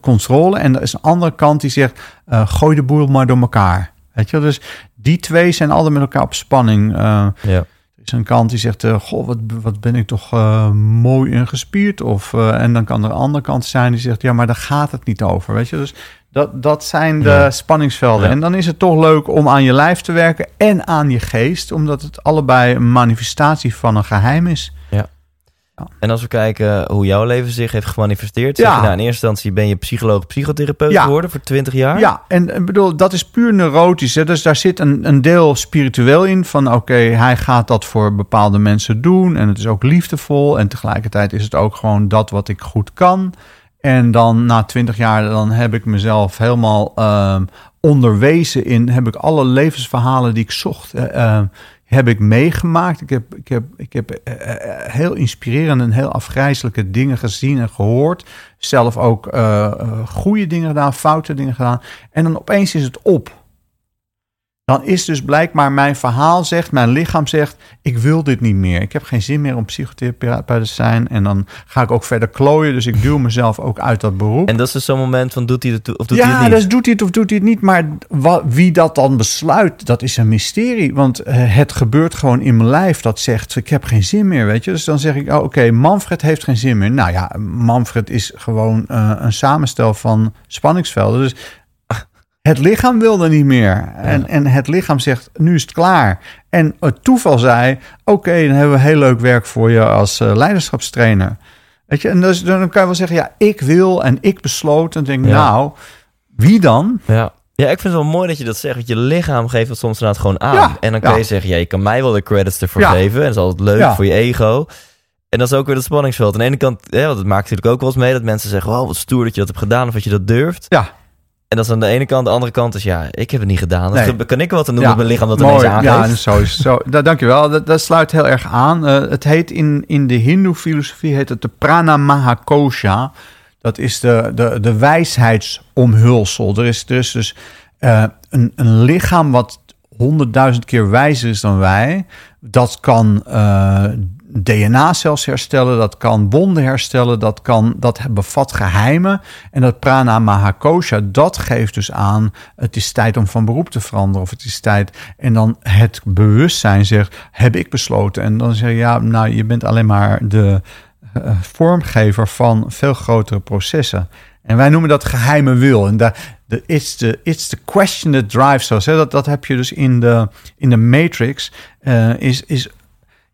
controle. En er is een andere kant die zegt, eh, gooi de boel maar door elkaar. Weet je, wel? dus die twee zijn altijd met elkaar op spanning. Eh, Ja. Er is een kant die zegt, eh, goh, wat, wat ben ik toch eh, mooi en gespierd. Of, en dan kan er een andere kant zijn die zegt, ja, maar daar gaat het niet over. Weet je, dus dat, dat zijn de Ja. spanningsvelden. Ja. En dan is het toch leuk om aan je lijf te werken en aan je geest. Omdat het allebei een manifestatie van een geheim is. En als we kijken hoe jouw leven zich heeft gemanifesteerd, Ja. je nou in eerste instantie ben je psycholoog, psychotherapeut Ja. geworden voor 20 jaar. Ja, en ik bedoel, dat is puur neurotisch. Hè? Dus daar zit een, een deel spiritueel in. Van oké, hij gaat dat voor bepaalde mensen doen. En het is ook liefdevol. En tegelijkertijd is het ook gewoon dat wat ik goed kan. En dan na twintig jaar, dan heb ik mezelf helemaal ehm, onderwezen in. Heb ik alle levensverhalen die ik zocht, eh, ehm, heb ik meegemaakt. Ik heb, ik heb, ik heb eh, eh, heel inspirerende en heel afgrijzelijke dingen gezien en gehoord. Zelf ook eh, eh, goede dingen gedaan, foute dingen gedaan. En dan opeens is het op. Dan is dus blijkbaar mijn verhaal zegt, mijn lichaam zegt, ik wil dit niet meer. Ik heb geen zin meer om psychotherapeut te zijn. En dan ga ik ook verder klooien. Dus ik duw mezelf ook uit dat beroep. En dat is dus zo'n moment van doet hij het toe- of doet hij ja, het niet? dus doet hij het of doet hij het niet. Maar wie dat dan besluit, dat is een mysterie. Want eh, het gebeurt gewoon in mijn lijf dat zegt, ik heb geen zin meer, weet je. Dus dan zeg ik, oh, oké, Manfred heeft geen zin meer. Nou ja, Manfred is gewoon eh, een samenstel van spanningsvelden. Dus het lichaam wilde niet meer. En, en het lichaam zegt, nu is het klaar. En het toeval zei, oké, dan hebben we heel leuk werk voor je als eh, leiderschapstrainer. Weet je, en dus, dan kan je wel zeggen, ja, ik wil en ik besloot. En denk, Ja. nou, wie dan? Ja. ja, ik vind het wel mooi dat je dat zegt. Want je lichaam geeft het soms inderdaad gewoon aan. Ja, en dan kan ja. je zeggen, ja, je kan mij wel de credits ervoor Ja. geven. En dat is altijd leuk voor je ego. En dat is ook weer dat spanningsveld. Aan de ene kant, ja, want het maakt natuurlijk ook wel eens mee dat mensen zeggen, wow, wat stoer dat je dat hebt gedaan of dat je dat durft. Ja, En dat is aan de ene kant. De andere kant is, ja, ik heb het niet gedaan. Nee. Kan ik wat aan doen ja. met mijn lichaam dat Mooi. ineens aangeeft. Ja, zo is. Zo, da, dankjewel. Dat, dat sluit heel erg aan. Eh, het heet in, in de hindoe-filosofie heet het de Pranamahakosha. Dat is de, de, de wijsheidsomhulsel. Er is dus, dus eh, een, een lichaam wat honderdduizend keer wijzer is dan wij. Dat kan eh, DNA zelfs herstellen, dat kan wonden herstellen, dat, kan, dat bevat geheimen. En dat prana mahakosha, dat geeft dus aan, het is tijd om van beroep te veranderen. Of het is tijd, en dan het bewustzijn zegt, heb ik besloten. En dan zeg je, ja, nou, je bent alleen maar de uh, vormgever van veel grotere processen. En wij noemen dat geheime wil. En daar, de, it's, the, it's the question that drives us. Dat, dat heb je dus in de, in de Matrix. Uh, is, is,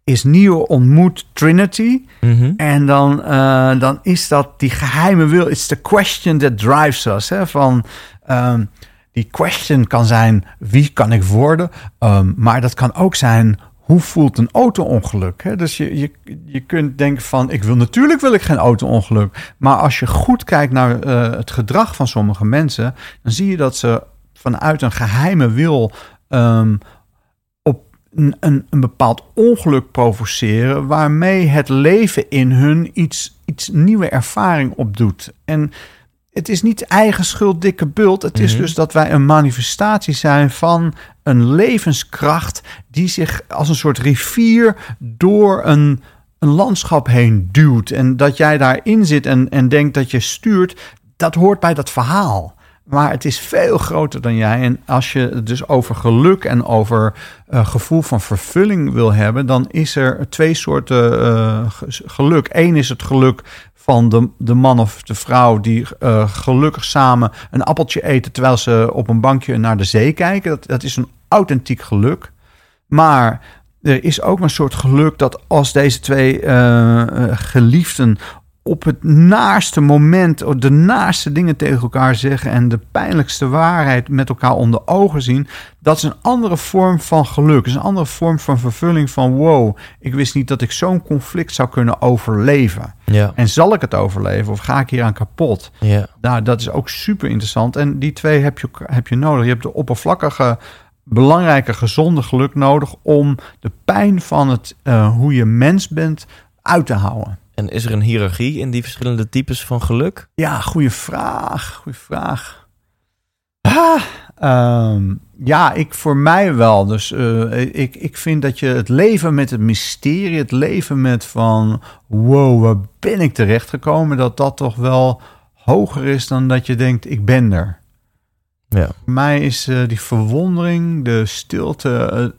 is Neo ontmoet Trinity. Mhm. En dan, uh, dan is dat die geheime wil. It's the question that drives us. Hè? Van, um, die question kan zijn, wie kan ik worden? Um, maar dat kan ook zijn, hoe voelt een auto-ongeluk? Dus je, je, je kunt denken van, ik wil natuurlijk wil ik geen auto-ongeluk. Maar als je goed kijkt naar uh, het gedrag van sommige mensen, dan zie je dat ze vanuit een geheime wil um, op een, een, een, bepaald ongeluk provoceren, waarmee het leven in hun iets, iets nieuwe ervaring opdoet. En het is niet eigen schuld, dikke bult. Het is Mhm. dus dat wij een manifestatie zijn van een levenskracht die zich als een soort rivier door een, een landschap heen duwt. En dat jij daarin zit en, en denkt dat je stuurt, dat hoort bij dat verhaal. Maar het is veel groter dan jij. En als je het dus over geluk en over uh, gevoel van vervulling wil hebben, dan is er twee soorten uh, geluk. Eén is het geluk van de, de man of de vrouw die uh, gelukkig samen een appeltje eten terwijl ze op een bankje naar de zee kijken. Dat, dat is een authentiek geluk. Maar er is ook een soort geluk dat als deze twee uh, geliefden op het naarste moment de naaste dingen tegen elkaar zeggen en de pijnlijkste waarheid met elkaar onder ogen zien, dat is een andere vorm van geluk. Is een andere vorm van vervulling van wow, ik wist niet dat ik zo'n conflict zou kunnen overleven. Ja. En zal ik het overleven of ga ik hier aan kapot? Ja. Nou, dat is ook super interessant. En die twee heb je, heb je nodig. Je hebt de oppervlakkige belangrijke gezonde geluk nodig om de pijn van het uh, hoe je mens bent uit te houden. En is er een hiërarchie in die verschillende types van geluk? Ja, goede vraag. Goede vraag. Ah, um, ja, ik voor mij wel. Dus uh, ik, ik vind dat je het leven met het mysterie, het leven met van wow, waar ben ik terechtgekomen, dat dat toch wel hoger is dan dat je denkt, ik ben er. Ja. Voor mij is uh, die verwondering, de stilte,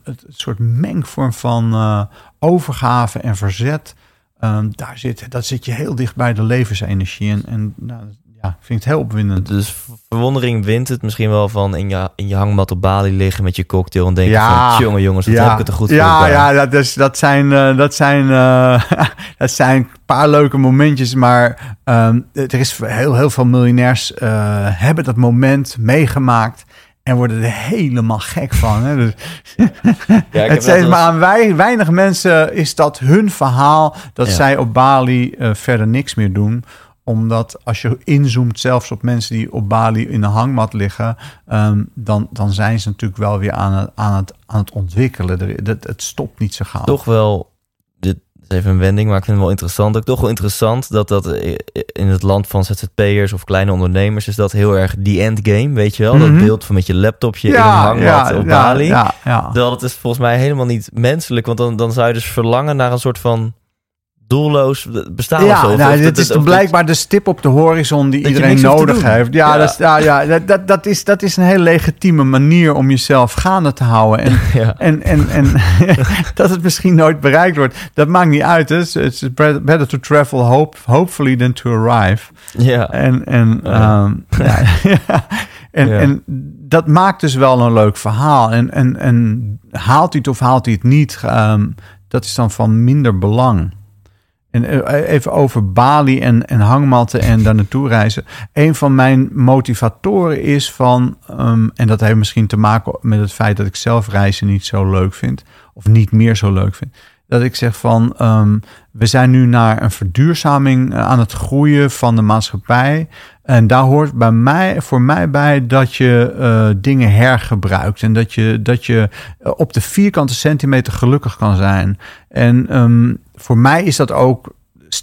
het, het soort mengvorm van overgave en verzet. Um, daar zit, dat zit je heel dicht bij de levensenergie. En, en nou, ja, ik vind het heel opwindend. Dus verwondering wint het misschien wel van in je, in je hangmat op Bali liggen met je cocktail en denken ja, van, jongen jongens, wat ja, heb ik het er goed ja, voor Ja, dat, is, dat zijn, uh, dat, zijn, uh, dat zijn een paar leuke momentjes, maar um, er is heel, heel veel miljonairs uh, hebben dat moment meegemaakt. En worden er helemaal gek van. Hè? Dus, ja, het zijn maar aan wij, weinig mensen is dat hun verhaal dat ja. zij op Bali uh, verder niks meer doen omdat als je inzoomt, zelfs op mensen die op Bali in een hangmat liggen, um, dan, dan zijn ze natuurlijk wel weer aan het, aan het, aan het ontwikkelen. Het, het stopt niet zo gauw. Toch wel, dit is even een wending, maar ik vind het wel interessant. Ook toch wel interessant dat dat in het land van ZZP'ers of kleine ondernemers is dat heel erg die endgame, weet je wel? Mm -hmm. Dat beeld van met je laptopje ja, in een hangmat ja, op Bali. Ja, ja. Het is volgens mij helemaal niet menselijk, want dan, dan zou je dus verlangen naar een soort van doelloos bestaan ja, of. Nou, dit is of blijkbaar de stip op de horizon die iedereen nodig heeft. Ja, ja. Dat, is, ja, ja dat, dat, is, dat is een heel legitieme manier om jezelf gaande te houden. En, ja. en, en, en dat het misschien nooit bereikt wordt, dat maakt niet uit. It's, it's better to travel hope, hopefully than to arrive. Ja. En, en, um, ja. En, en dat maakt dus wel een leuk verhaal. En, en, en haalt hij het of haalt hij het niet, um, dat is dan van minder belang. En even over Bali en, en hangmatten en daar naartoe reizen. Een van mijn motivatoren is van, um, en dat heeft misschien te maken met het feit dat ik zelf reizen niet zo leuk vind, of niet meer zo leuk vind. Dat ik zeg van, um, we zijn nu naar een verduurzaming aan het groeien van de maatschappij. En daar hoort bij mij, voor mij bij dat je uh, dingen hergebruikt. En dat je, dat je op de vierkante centimeter gelukkig kan zijn. En um, voor mij is dat ook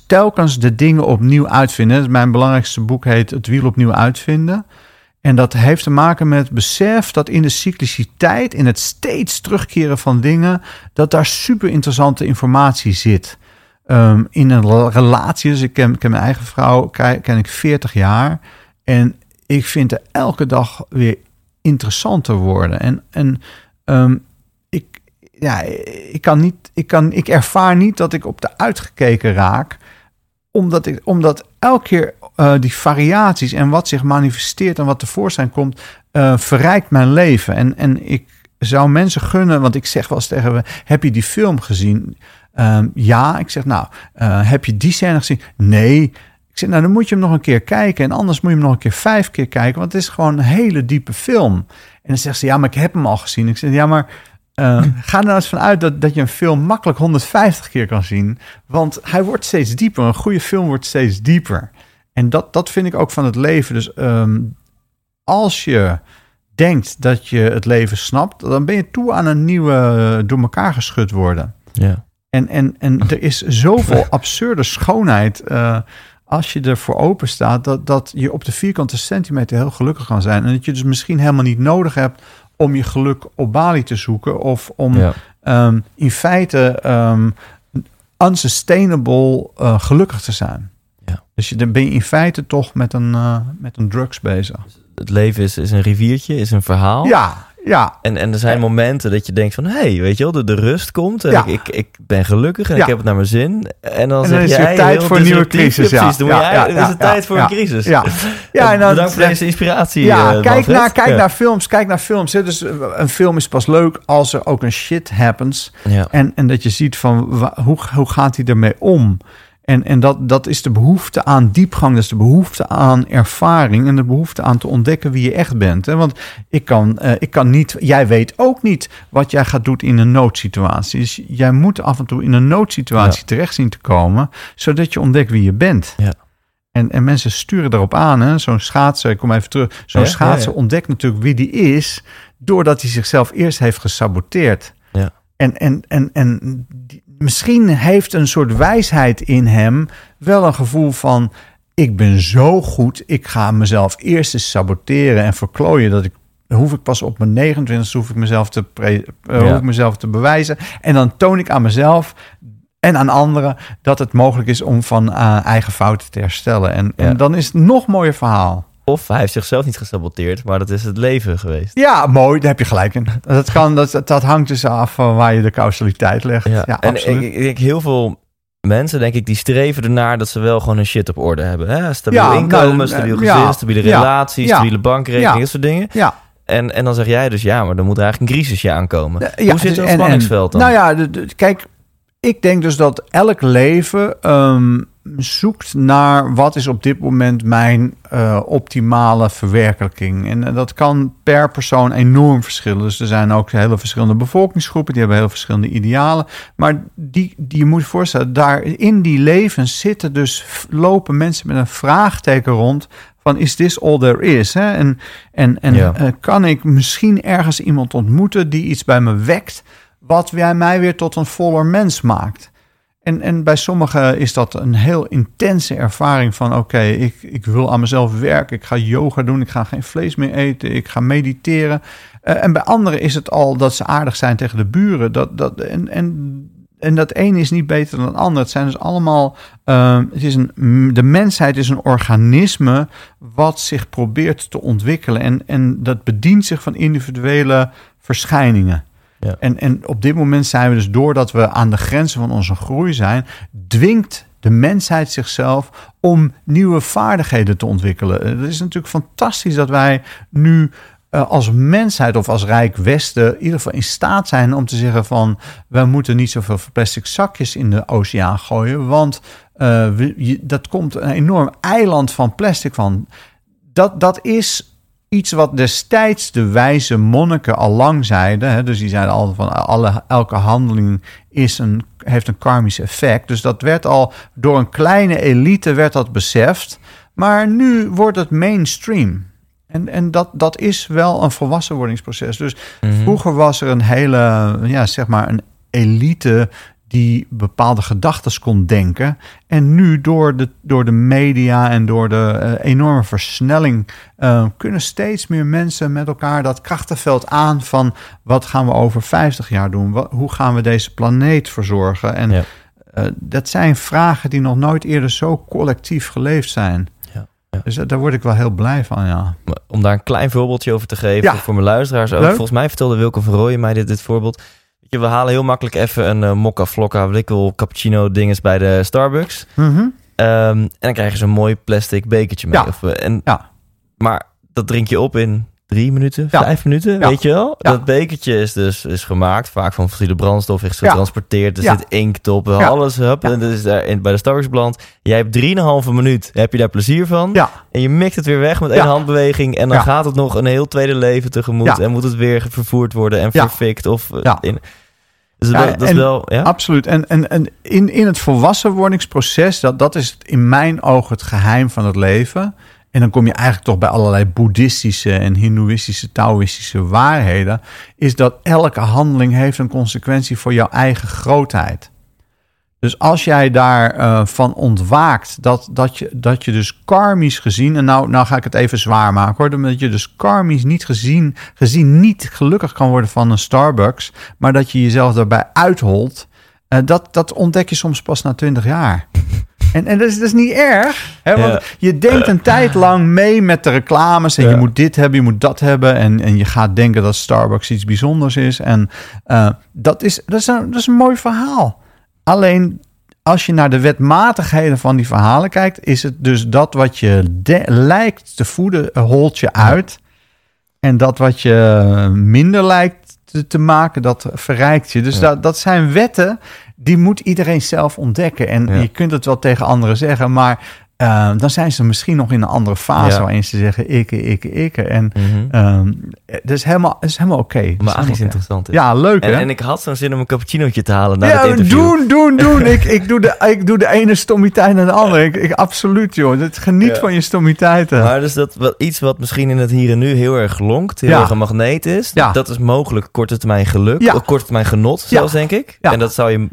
telkens de dingen opnieuw uitvinden. Mijn belangrijkste boek heet Het wiel opnieuw uitvinden. En dat heeft te maken met besef dat in de cycliciteit, in het steeds terugkeren van dingen, dat daar super interessante informatie zit. ehm, in een rela- relatie. Dus ik ken, ken mijn eigen vrouw, ken, ken ik 40 jaar. En ik vind er elke dag weer interessanter worden. En, en ehm, ik, ja, ik, kan niet, ik, kan, ik ervaar niet dat ik op de uitgekeken raak. Omdat, ik, omdat elke keer eh, die variaties en wat zich manifesteert en wat tevoorschijn komt, eh, verrijkt mijn leven. En, en ik zou mensen gunnen, want ik zeg wel eens tegen me, heb je die film gezien? Ehm, ja, ik zeg nou, eh, heb je die scène gezien? Nee. Ik zeg, nou dan moet je hem nog een keer kijken. En anders moet je hem nog een keer vijf keer kijken. Want het is gewoon een hele diepe film. En dan zegt ze, ja, maar ik heb hem al gezien. Ik zeg, ja, maar eh, ga er nou eens vanuit dat, dat je een film makkelijk 150 keer kan zien. Want hij wordt steeds dieper. Een goede film wordt steeds dieper. En dat, dat vind ik ook van het leven. Dus ehm, als je denkt dat je het leven snapt, dan ben je toe aan een nieuwe eh, door elkaar geschud worden. Ja. En, en, en er is zoveel absurde schoonheid eh, als je ervoor open staat, dat, dat je op de vierkante centimeter heel gelukkig kan zijn. En dat je dus misschien helemaal niet nodig hebt om je geluk op Bali te zoeken of om Ja. ehm, in feite ehm, unsustainable eh, gelukkig te zijn. Ja. Dus je, dan ben je in feite toch met een, eh, met een drugs bezig. Het leven is, is een riviertje, is een verhaal. Ja, ja, En, en er zijn momenten dat je denkt van... hé, hey, weet je wel, de, de rust komt en Ja. ik, ik, ik ben gelukkig en Ja. ik heb het naar mijn zin. En dan, En zeg dan is jij het tijd voor een nieuwe crisis, ja. precies, dan Ja, is het tijd voor een crisis. ja. ja en dan, Bedankt voor deze inspiratie, Ja, eh, kijk, naar, kijk naar films. Kijk naar films. Hè. Dus eh, een film is pas leuk als er ook een shit happens. Ja. En, en dat je ziet van hoe, hoe gaat hij ermee om? En, en dat, dat is de behoefte aan diepgang, dat is de behoefte aan ervaring en de behoefte aan te ontdekken wie je echt bent. Hè? Want ik kan, eh, ik kan niet, jij weet ook niet wat jij gaat doen in een noodsituatie. Dus jij moet af en toe in een noodsituatie Ja. terecht zien te komen, zodat je ontdekt wie je bent. Ja. En, en mensen sturen erop aan. Zo'n schaatser, ik kom even terug. Zo'n Ja, schaatser ontdekt natuurlijk wie die is, doordat hij zichzelf eerst heeft gesaboteerd. Ja. En, en, en, en die- misschien heeft een soort wijsheid in hem wel een gevoel van: ik ben zo goed, ik ga mezelf eerst eens saboteren en verklooien dat ik. Hoef ik pas op mijn 29 hoef ik mezelf te, pre, eh, Ja. hoef ik mezelf te bewijzen. En dan toon ik aan mezelf en aan anderen dat het mogelijk is om van eh, eigen fouten te herstellen. En, Ja. en dan is het nog mooier verhaal. Of hij heeft zichzelf niet gesaboteerd, maar dat is het leven geweest. Ja, mooi, daar heb je gelijk in. Dat, kan, dat, dat hangt dus af van waar je de causaliteit legt. Ja, Ja. en absoluut. ik, ik denk heel veel mensen, denk ik, die streven ernaar dat ze wel gewoon hun shit op orde hebben. Hè? Stabiel Ja, inkomen, nou, stabiel ja, gezin, stabiele ja, relatie, ja, stabiele bankrekening, dat soort dingen. ja. En, en dan zeg jij dus, ja, maar dan moet er eigenlijk een crisisje aankomen. Hoe zit dus- en- spanningsveld dan? Nou ja, kijk, ik denk dus dat elk leven ehm, zoekt naar wat is op dit moment mijn eh, optimale verwerkelijking. En eh, dat kan per persoon enorm verschillen. Dus er zijn ook hele verschillende bevolkingsgroepen, die hebben heel verschillende idealen. Maar die, die je moet je voorstellen, daar in die levens zitten dus, lopen mensen met een vraagteken rond van is this all there is? Hè? En, en, en Ja. eh, kan ik misschien ergens iemand ontmoeten die iets bij me wekt, wat mij weer tot een voller mens maakt? En, en bij sommigen is dat een heel intense ervaring van... oké, ik, ik wil aan mezelf werken, ik ga yoga doen... ik ga geen vlees meer eten, ik ga mediteren. Eh, en bij anderen is het al dat ze aardig zijn tegen de buren. Dat, dat, en, en, en dat ene is niet beter dan het ander. Het zijn dus allemaal... eh, het is een, de mensheid is een organisme wat zich probeert te ontwikkelen. En, en dat bedient zich van individuele verschijningen. En, en op dit moment zijn we dus, doordat we aan de grenzen van onze groei zijn, dwingt de mensheid zichzelf om nieuwe vaardigheden te ontwikkelen. Eh, Het is natuurlijk fantastisch dat wij nu eh, als mensheid of als Rijk Westen in ieder geval in staat zijn om te zeggen van we moeten niet zoveel plastic zakjes in de oceaan gooien, want eh, we- dat komt een enorm eiland van plastic van. Dat, dat is iets wat destijds de wijze monniken al lang zeiden. Hè? Dus die zeiden al van alle, elke handeling is een, heeft een karmisch effect. Dus dat werd al door een kleine elite werd dat beseft. Maar nu wordt het mainstream. En, en dat, dat is wel een volwassenwordingsproces. Dus Mhm. vroeger was er een hele, ja, zeg maar, een elite die bepaalde gedachten kon denken. En nu door de, door de media en door de eh, enorme versnelling eh, kunnen steeds meer mensen met elkaar dat krachtenveld aan van wat gaan we over 50 jaar doen? Wat, hoe gaan we deze planeet verzorgen? En Ja. eh, dat zijn vragen die nog nooit eerder zo collectief geleefd zijn. Ja, ja. Dus daar word ik wel heel blij van, ja. Om daar een klein voorbeeldje over te geven voor mijn luisteraars ook. Leuk. Volgens mij vertelde Wilco van Rooyen mij dit, dit voorbeeld. We halen heel makkelijk even een eh, mokka, flokka, wikkel, cappuccino dinges bij de Starbucks. Mhm. Ehm, en dan krijgen ze een mooi plastic bekertje mee. Ja. Of, eh, en, Ja. Maar dat drink je op in drie minuten, Ja. vijf minuten, Ja. weet je wel? Ja. Dat bekertje is dus is gemaakt, vaak van fossiele brandstof, is getransporteerd. Er zit inkt op, alles hup, en dat is daar in, bij de Starbucks beland. Jij hebt drieënhalve minuut, heb je daar plezier van. Ja, En je mikt het weer weg met één handbeweging. En dan gaat het nog een heel tweede leven tegemoet. En moet het weer vervoerd worden en verfikt. Of, eh, Ja. in, dus Ja, dat, dat en- wel... Ja? absoluut. En, en, en in, in het volwassenwordingsproces, dat, dat is in mijn ogen het geheim van het leven. En dan kom je eigenlijk toch bij allerlei boeddhistische en hindoeïstische, taoïstische waarheden. Is dat elke handeling heeft een consequentie voor jouw eigen grootheid. Dus als jij daarvan van ontwaakt, dat, dat, je, dat je dus karmisch gezien, en nou, nou ga ik het even zwaar maken hoor, dat je dus karmisch niet gezien, gezien niet gelukkig kan worden van een Starbucks, maar dat je jezelf daarbij uitholt, eh, dat, dat ontdek je soms pas na twintig jaar. En, en dat, is, dat is niet erg, hè, want Ja. je denkt een tijd lang mee met de reclames en Ja. je moet dit hebben, je moet dat hebben en, en je gaat denken dat Starbucks iets bijzonders is. En eh, dat, is, dat, is een, dat is een mooi verhaal. Alleen als je naar de wetmatigheden van die verhalen kijkt, is het dus dat wat je de- lijkt te voeden, eh, holt je uit. En dat wat je minder lijkt te, te maken, dat verrijkt je. Dus Ja. dat, dat zijn wetten, die moet iedereen zelf ontdekken. En Ja. je kunt het wel tegen anderen zeggen, maar eh, dan zijn ze misschien nog in een andere fase Ja. waarin ze zeggen ikke, ikke, ikke. En ehm, dat is helemaal, dat is helemaal oké. Is Magisch helemaal oké. interessant is. Ja, leuk En, hè? en ik had zo'n zin om een cappuccinootje te halen na ja, interview. doen, doen, doen. ik, ik, doe de, ik doe de ene stommiteit naar de andere. Ik, ik, absoluut, joh. Geniet Ja. van je stommiteiten. Maar dus dat iets wat misschien in het hier en nu heel erg lonkt, heel Ja. erg een magneet is, Ja. dat is mogelijk korte termijn geluk, korte termijn genot Ja. zelfs, denk ik. Ja. En dat zou je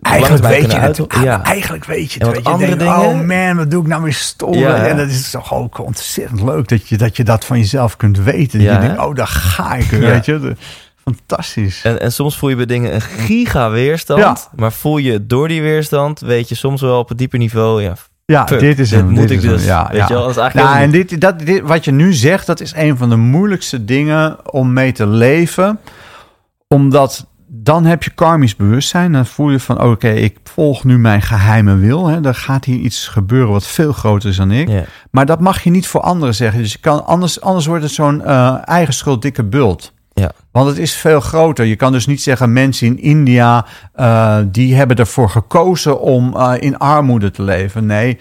Eigenlijk weet, je het, uit. Ja. eigenlijk weet je het. Weet je. andere Denkt, dingen? Oh man, wat doe ik nou weer stom? Ja. En dat is toch ook ontzettend leuk dat je dat, je dat van jezelf kunt weten. Ja, je denkt, oh, daar ga ik. Weet je. Fantastisch. En, en soms voel je bij dingen een giga weerstand, maar voel je door die weerstand, weet je soms wel op een dieper niveau, ja, Ja, dit is dit hem. moet dit ik hem. dus. Ja, weet ja. je wel, dat is eigenlijk Nou, en dit, dat, dit, wat je nu zegt, dat is een van de moeilijkste dingen om mee te leven. Omdat dan heb je karmisch bewustzijn. Dan voel je van, oké, ik volg nu mijn geheime wil. Hè. Er gaat hier iets gebeuren wat veel groter is dan ik. Maar dat mag je niet voor anderen zeggen. Dus je kan, anders, anders wordt het zo'n eh, eigen schuld dikke bult. Ja. Want het is veel groter. Je kan dus niet zeggen mensen in India eh, die hebben ervoor gekozen om eh, in armoede te leven. Nee,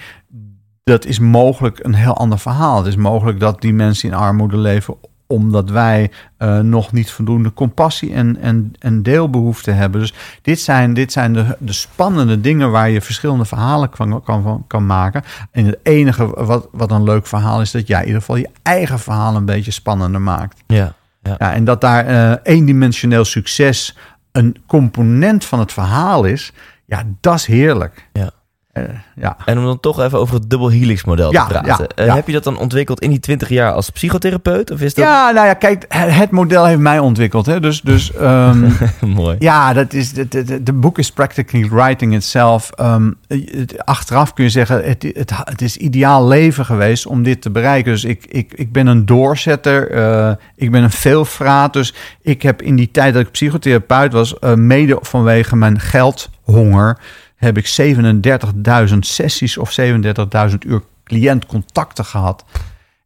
dat is mogelijk een heel ander verhaal. Het is mogelijk dat die mensen in armoede leven omdat wij eh, nog niet voldoende compassie en, en, en deelbehoefte hebben. Dus dit zijn, dit zijn de, de spannende dingen waar je verschillende verhalen kan, kan, kan maken. En het enige wat, wat een leuk verhaal is, dat jij in ieder geval je eigen verhaal een beetje spannender maakt. Ja. Ja, en dat daar eh, eendimensioneel succes een component van het verhaal is, ja, dat is heerlijk. Ja. Eh, ja. En om dan toch even over het dubbel helix model Ja, te praten. ja, Eh. Heb je dat dan ontwikkeld in die 20 jaar als psychotherapeut? Of is dat ja, nou ja, kijk, het model heeft mij ontwikkeld. Hè? Dus, dus ehm, mooi? ja, dat is, de, de, de boek is practically writing itself. Ehm, achteraf kun je zeggen, het, het, het is ideaal leven geweest om dit te bereiken. Dus ik, ik, ik ben een doorzetter, eh, ik ben een veelvraat. Dus ik heb in die tijd dat ik psychotherapeut was, mede vanwege mijn geldhonger, heb ik 37.000 sessies of 37.000 uur cliëntcontacten gehad.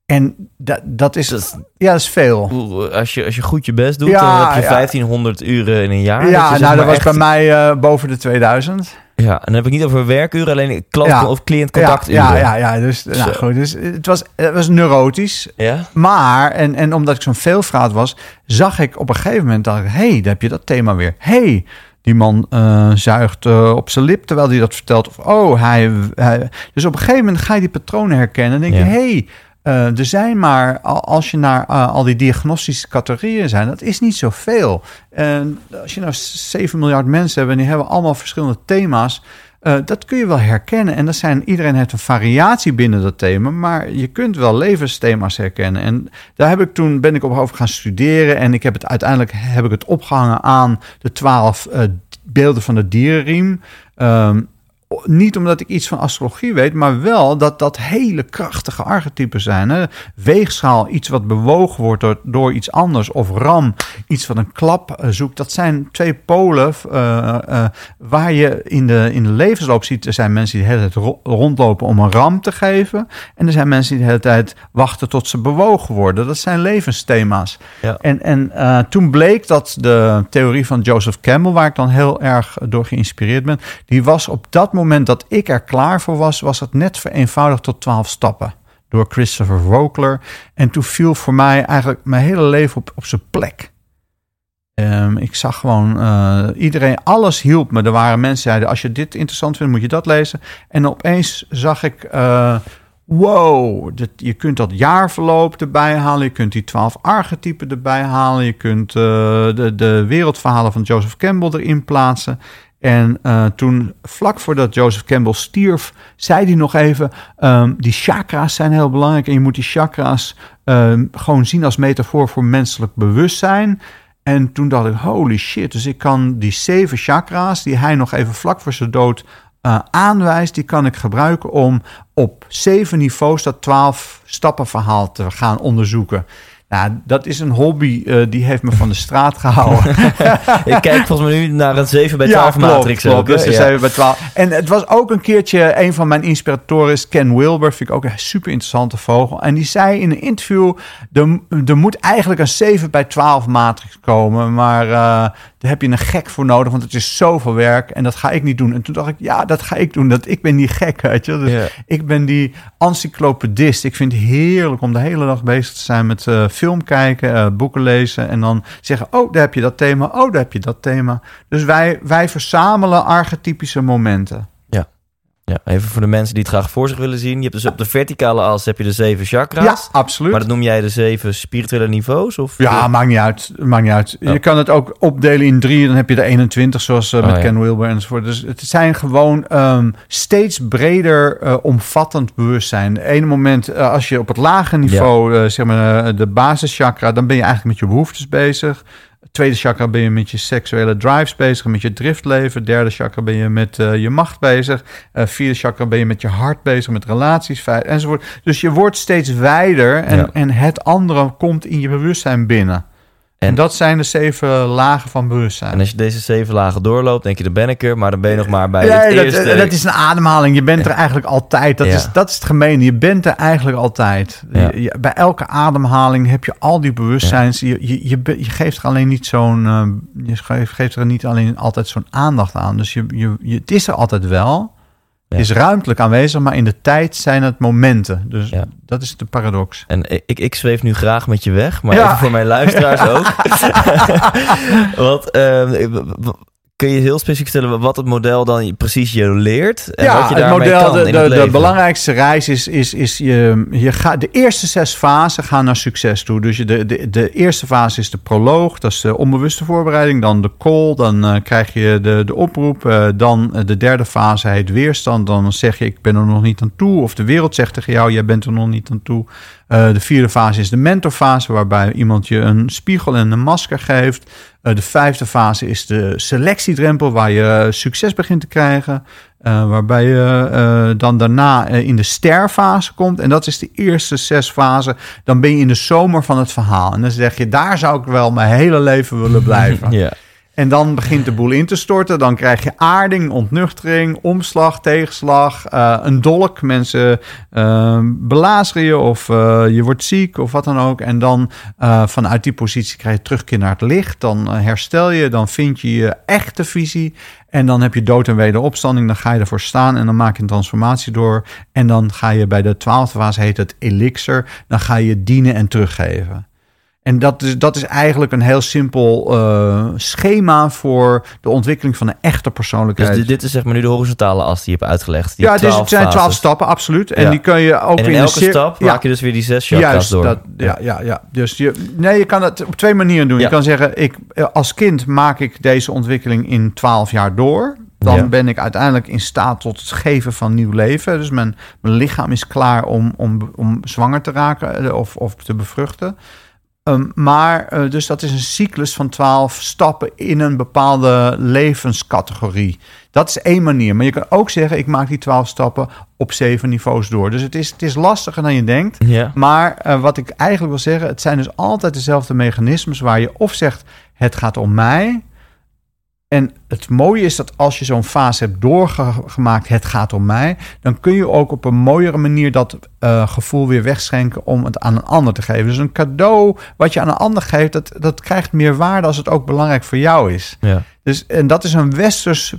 En dat, dat, is, Dat ja, dat is veel. Als je, als je goed je best doet, Ja, dan heb je ja. 1500 uren in een jaar. Ja, zeg nou, dat was echt- bij mij eh, boven de 2000. Ja, en dan heb ik niet over werkuren, alleen klant- Ja. of cliëntcontacturen. Ja, ja, ja, ja. Dus, nou, goed, dus het, was, het was neurotisch. Ja? Maar, en, en omdat ik zo'n veelvraat was, zag ik op een gegeven moment, ik, hé, hey, daar heb je dat thema weer. hey, die man eh, zuigt eh, op zijn lip terwijl hij dat vertelt. Of, oh, hij, hij- Dus op een gegeven moment ga je die patronen herkennen. En denk je, Ja. hey, eh, er zijn maar, al- als je naar al die diagnostische categorieën zijn, dat is niet zoveel. En als je nou 7 miljard mensen hebt en die hebben allemaal verschillende thema's, eh, dat kun je wel herkennen. En dat zijn, iedereen heeft een variatie binnen dat thema, maar je kunt wel levensthema's herkennen. En daar heb ik toen ben ik op over gaan studeren en ik heb het uiteindelijk heb ik het opgehangen aan de twaalf eh, beelden van de dierenriem. Ehm, niet omdat ik iets van astrologie weet, maar wel dat dat hele krachtige archetypen zijn. Hè? Weegschaal, iets wat bewogen wordt door, door iets anders. Of ram, iets wat een klap eh, zoekt. Dat zijn twee polen uh, uh, waar je in de, in de levensloop ziet. Er zijn mensen die de hele tijd ro rondlopen om een ram te geven. En er zijn mensen die de hele tijd wachten tot ze bewogen worden. Dat zijn levensthema's. Ja. En, en toen bleek dat de theorie van Joseph Campbell, waar ik dan heel erg door geïnspireerd ben, die was op dat moment moment dat ik er klaar voor was, was het net vereenvoudigd tot 12 stappen. Door Christopher Vogler. En toen viel voor mij eigenlijk mijn hele leven op, op zijn plek. Um, ik zag gewoon uh, iedereen, alles hielp me. Er waren mensen die zeiden: Als je dit interessant vindt, moet je dat lezen. En opeens zag ik: uh, Wow, dit, je kunt dat jaarverloop erbij halen. Je kunt die twaalf archetypen erbij halen. Je kunt uh, de, de wereldverhalen van Joseph Campbell erin plaatsen. En uh, toen, vlak voordat Joseph Campbell stierf, zei hij nog even: um, die chakra's zijn heel belangrijk en je moet die chakra's um, gewoon zien als metafoor voor menselijk bewustzijn. En toen dacht ik: holy shit, dus ik kan die zeven chakra's die hij nog even vlak voor zijn dood uh, aanwijst, die kan ik gebruiken om op zeven niveaus dat twaalf stappen verhaal te gaan onderzoeken. Nou, dat is een hobby uh, die heeft me van de straat gehouden. ik kijk volgens mij nu naar een 7 bij 12 ja, matrix. Klopt, dus ja. 7 bij 12. En het was ook een keertje, een van mijn inspiratoren Ken Wilber. Vind ik ook een super interessante vogel. En die zei in een interview, er, er moet eigenlijk een 7 bij 12 matrix komen. Maar uh, daar heb je een gek voor nodig, want het is zoveel werk. En dat ga ik niet doen. En toen dacht ik, ja, dat ga ik doen. Dat, ik ben die gek, weet je. Dus yeah. ik ben die encyclopedist. Ik vind het heerlijk om de hele dag bezig te zijn met... Uh, film kijken, uh, boeken lezen en dan zeggen: Oh, daar heb je dat thema. Oh, daar heb je dat thema. Dus wij, wij verzamelen archetypische momenten. Ja, even voor de mensen die het graag voor zich willen zien. Je hebt dus op de verticale as heb je de zeven chakra's. Ja, absoluut. Maar dat noem jij de zeven spirituele niveaus? Of ja, maakt niet uit. Maakt niet uit. Je kan het ook opdelen in drie. Dan heb je de 21, zoals uh, met oh, Ken Wilber enzovoort. Dus het zijn gewoon um, steeds breder uh, omvattend bewustzijn. De ene moment, uh, als je op het lage niveau, ja. zeg maar de basischakra, dan ben je eigenlijk met je behoeftes bezig. Tweede chakra ben je met je seksuele drives bezig, met je driftleven. Derde chakra ben je met uh, je macht bezig. Uh, vierde chakra ben je met je hart bezig, met relaties enzovoort. Dus je wordt steeds wijder en, ja. en het andere komt in je bewustzijn binnen. En, dat zijn de zeven lagen van bewustzijn. En als je deze zeven lagen doorloopt, denk je, dan ben ik er. Maar dan ben je nog maar bij het dat, eerste. Dat is een ademhaling. Je bent er eigenlijk altijd. Dat, is, dat is het gemeen. Je bent er eigenlijk altijd. Je, je, bij elke ademhaling heb je al die bewustzijns. Je, je, je, je, geeft er alleen niet zo'n... Uh, je geeft, geeft, er niet alleen altijd zo'n aandacht aan. Dus je, je, het is er altijd wel. Ja. is ruimtelijk aanwezig, maar in de tijd zijn het momenten. Dus ja. dat is de paradox. En ik, ik zweef nu graag met je weg, maar ja. even voor mijn luisteraars ook. Want uh, Kun je heel specifiek vertellen wat het model dan precies je leert? En ja, wat je het model, kan de, de, de, belangrijkste reis is, is, is je, je gaat, de eerste zes fasen gaan naar succes toe. Dus je, de, de, de eerste fase is de proloog, dat is de onbewuste voorbereiding. Dan de call, dan uh, krijg je de, de oproep. Uh, dan de derde fase heet weerstand. Dan zeg je, ik ben er nog niet aan toe. Of de wereld zegt tegen jou, jij bent er nog niet aan toe. Uh, de vierde fase is de mentorfase, waarbij iemand je een spiegel en een masker geeft. Uh, de vijfde fase is de selectiedrempel, waar je succes begint te krijgen. Uh, waarbij je dan daarna in de sterfase komt. En dat is de eerste zes fasen. Dan ben je in de zomer van het verhaal. En dan zeg je, daar zou ik wel mijn hele leven willen blijven. Ja. En dan begint de boel in te storten. Dan krijg je aarding, ontnuchtering, omslag, tegenslag, uh, een dolk. Mensen uh, belazeren je of uh, je wordt ziek of wat dan ook. En dan vanuit die positie krijg je terugkeer naar het licht. Dan herstel je, dan vind je je echte visie. En dan heb je dood en wederopstanding. Dan ga je ervoor staan en dan maak je een transformatie door. En dan ga je bij de twaalfde fase, heet het elixir. Dan ga je dienen en teruggeven. En dat is, dat is eigenlijk een heel simpel uh, schema voor de ontwikkeling van een echte persoonlijkheid. Dus dit is zeg maar nu de horizontale as die je hebt uitgelegd. Die ja, dit zijn twaalf stappen, absoluut. En die kun je ook en in, in elke stap maak je dus weer die zes chakras Juist, door. Dat, ja, ja, ja. Dus je, nee, je kan het op twee manieren doen. Je kan zeggen, ik, als kind maak ik deze ontwikkeling in twaalf jaar door. Dan ben ik uiteindelijk in staat tot het geven van nieuw leven. Dus mijn, mijn lichaam is klaar om, om, om zwanger te raken eh, of, of te bevruchten. Ehm, maar, eh, dus dat is een cyclus van 12 stappen in een bepaalde levenscategorie. Dat is één manier. Maar je kan ook zeggen, ik maak die 12 stappen op zeven niveaus door. Dus het is, het is lastiger dan je denkt. Maar eh, wat ik eigenlijk wil zeggen, het zijn dus altijd dezelfde mechanismes waar je of zegt, het gaat om mij. En het mooie is dat als je zo'n fase hebt doorgemaakt, het gaat om mij, dan kun je ook op een mooiere manier dat eh, gevoel weer wegschenken om het aan een ander te geven. Dus een cadeau wat je aan een ander geeft, dat, dat krijgt meer waarde als het ook belangrijk voor jou is. Ja. Dus, en dat is een westers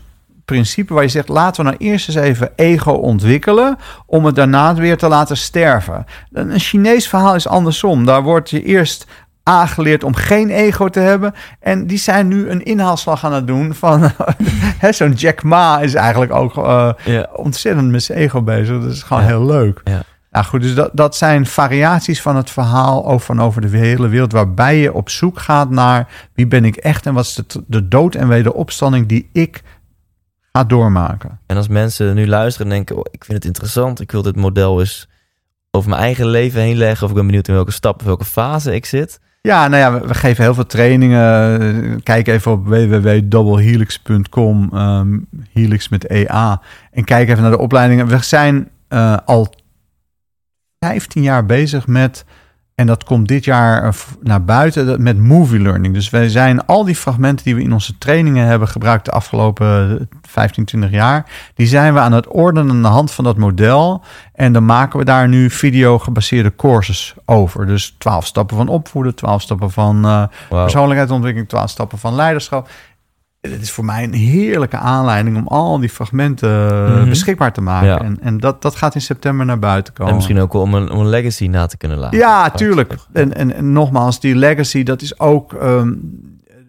principe waar je zegt: laten we nou eerst eens even ego ontwikkelen. om het daarna weer te laten sterven. Een een Chinees verhaal is andersom. Daar wordt je eerst aangeleerd om geen ego te hebben. En die zijn nu een inhaalslag aan het doen van... hè, Zo'n Jack Ma is eigenlijk ook eh, ontzettend met zijn ego bezig. Dat is gewoon heel leuk. Ja. Nou goed, dus dat, dat zijn variaties van het verhaal over, van over de hele wereld... waarbij je op zoek gaat naar wie ben ik echt... en wat is de, de dood en wederopstanding die ik ga doormaken. En als mensen nu luisteren en denken, oh, ik vind het interessant, ik wil dit model eens over mijn eigen leven heen leggen, of ik ben benieuwd in welke stap, of welke fase ik zit. Ja, nou ja, we, geven heel veel trainingen. Eh, Kijk even op www.doublehelix.com, ehm, helix met EA. En kijk even naar de opleidingen. We zijn eh, al 15 jaar bezig met, en dat komt dit jaar eh, naar buiten, met movie learning. Dus wij zijn al die fragmenten die we in onze trainingen hebben gebruikt de afgelopen 15, 20 jaar, die zijn we aan het ordenen aan de hand van dat model. En dan maken we daar nu video-gebaseerde courses over. Dus 12 stappen van opvoeden, 12 stappen van eh, persoonlijkheidsontwikkeling, 12 stappen van leiderschap. Het is voor mij een heerlijke aanleiding om al die fragmenten eh, Mhm. beschikbaar te maken. Ja. En, en dat, dat gaat in september naar buiten komen. En misschien ook om een, om een legacy na te kunnen laten. Ja, tuurlijk. En, en, en nogmaals, die legacy, dat is ook ehm,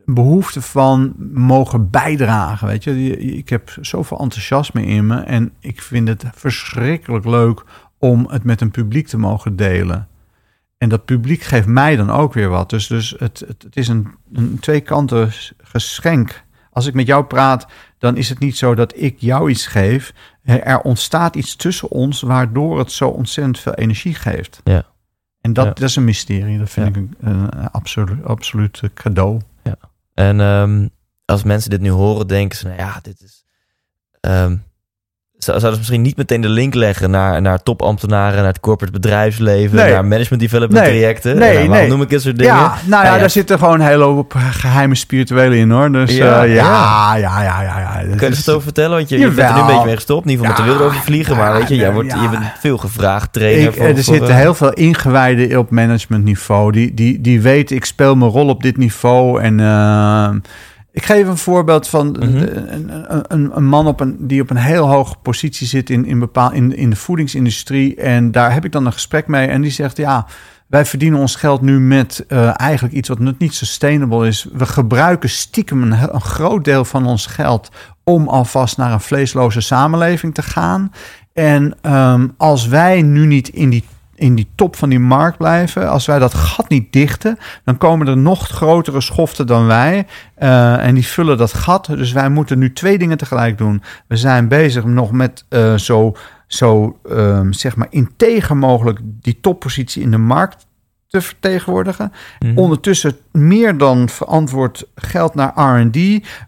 een behoefte van mogen bijdragen. Weet je, ik heb zoveel enthousiasme in me en ik vind het verschrikkelijk leuk om het met een publiek te mogen delen. En dat publiek geeft mij dan ook weer wat. Dus, dus het, het, het is een, een tweekanten geschenk. Als ik met jou praat, dan is het niet zo dat ik jou iets geef. Er ontstaat iets tussen ons, waardoor het zo ontzettend veel energie geeft. Ja. En dat, Ja. dat is een mysterie. Dat vind Ja. ik een, een absoluut, absoluut eh, cadeau. En ehm, als mensen dit nu horen, denken ze, nou ja, dit is... ehm, zouden ze misschien niet meteen de link leggen naar, naar topambtenaren, naar het corporate bedrijfsleven, Nee. naar management development Nee. trajecten? Nee, nee. noem ik dit soort dingen? Ja, nou ja, Ah, ja. daar zitten gewoon een hele hoop geheime spirituele in hoor. Dus Ja, ja, ja. ja, ja, ja, ja. Kun je is- wat over vertellen? Want je, je bent er nu een beetje mee gestopt. Niet van met de wereld over vliegen, maar weet je, jij wordt, je bent veel gevraagd trainer. Ik, voor, er voor, zitten eh, heel veel ingewijden op managementniveau. Die, die, die weten, ik speel mijn rol op dit niveau. En eh, ik geef een voorbeeld van Mhm. een, een, een, een man op een, die op een heel hoge positie zit in, in, bepaal, in, in de voedingsindustrie. En daar heb ik dan een gesprek mee. En die zegt, ja, wij verdienen ons geld nu met eh, eigenlijk iets wat niet sustainable is. We gebruiken stiekem een groot deel van ons geld om alvast naar een vleesloze samenleving te gaan. En ehm, als wij nu niet in die, in die top van die markt blijven, als wij dat gat niet dichten, dan komen er nog grotere schoften dan wij. eh, en die vullen dat gat. Dus wij moeten nu twee dingen tegelijk doen. We zijn bezig nog met eh, zo, zo ehm, zeg maar integer mogelijk die toppositie in de markt te vertegenwoordigen. mhm. Ondertussen meer dan verantwoord geld naar RD.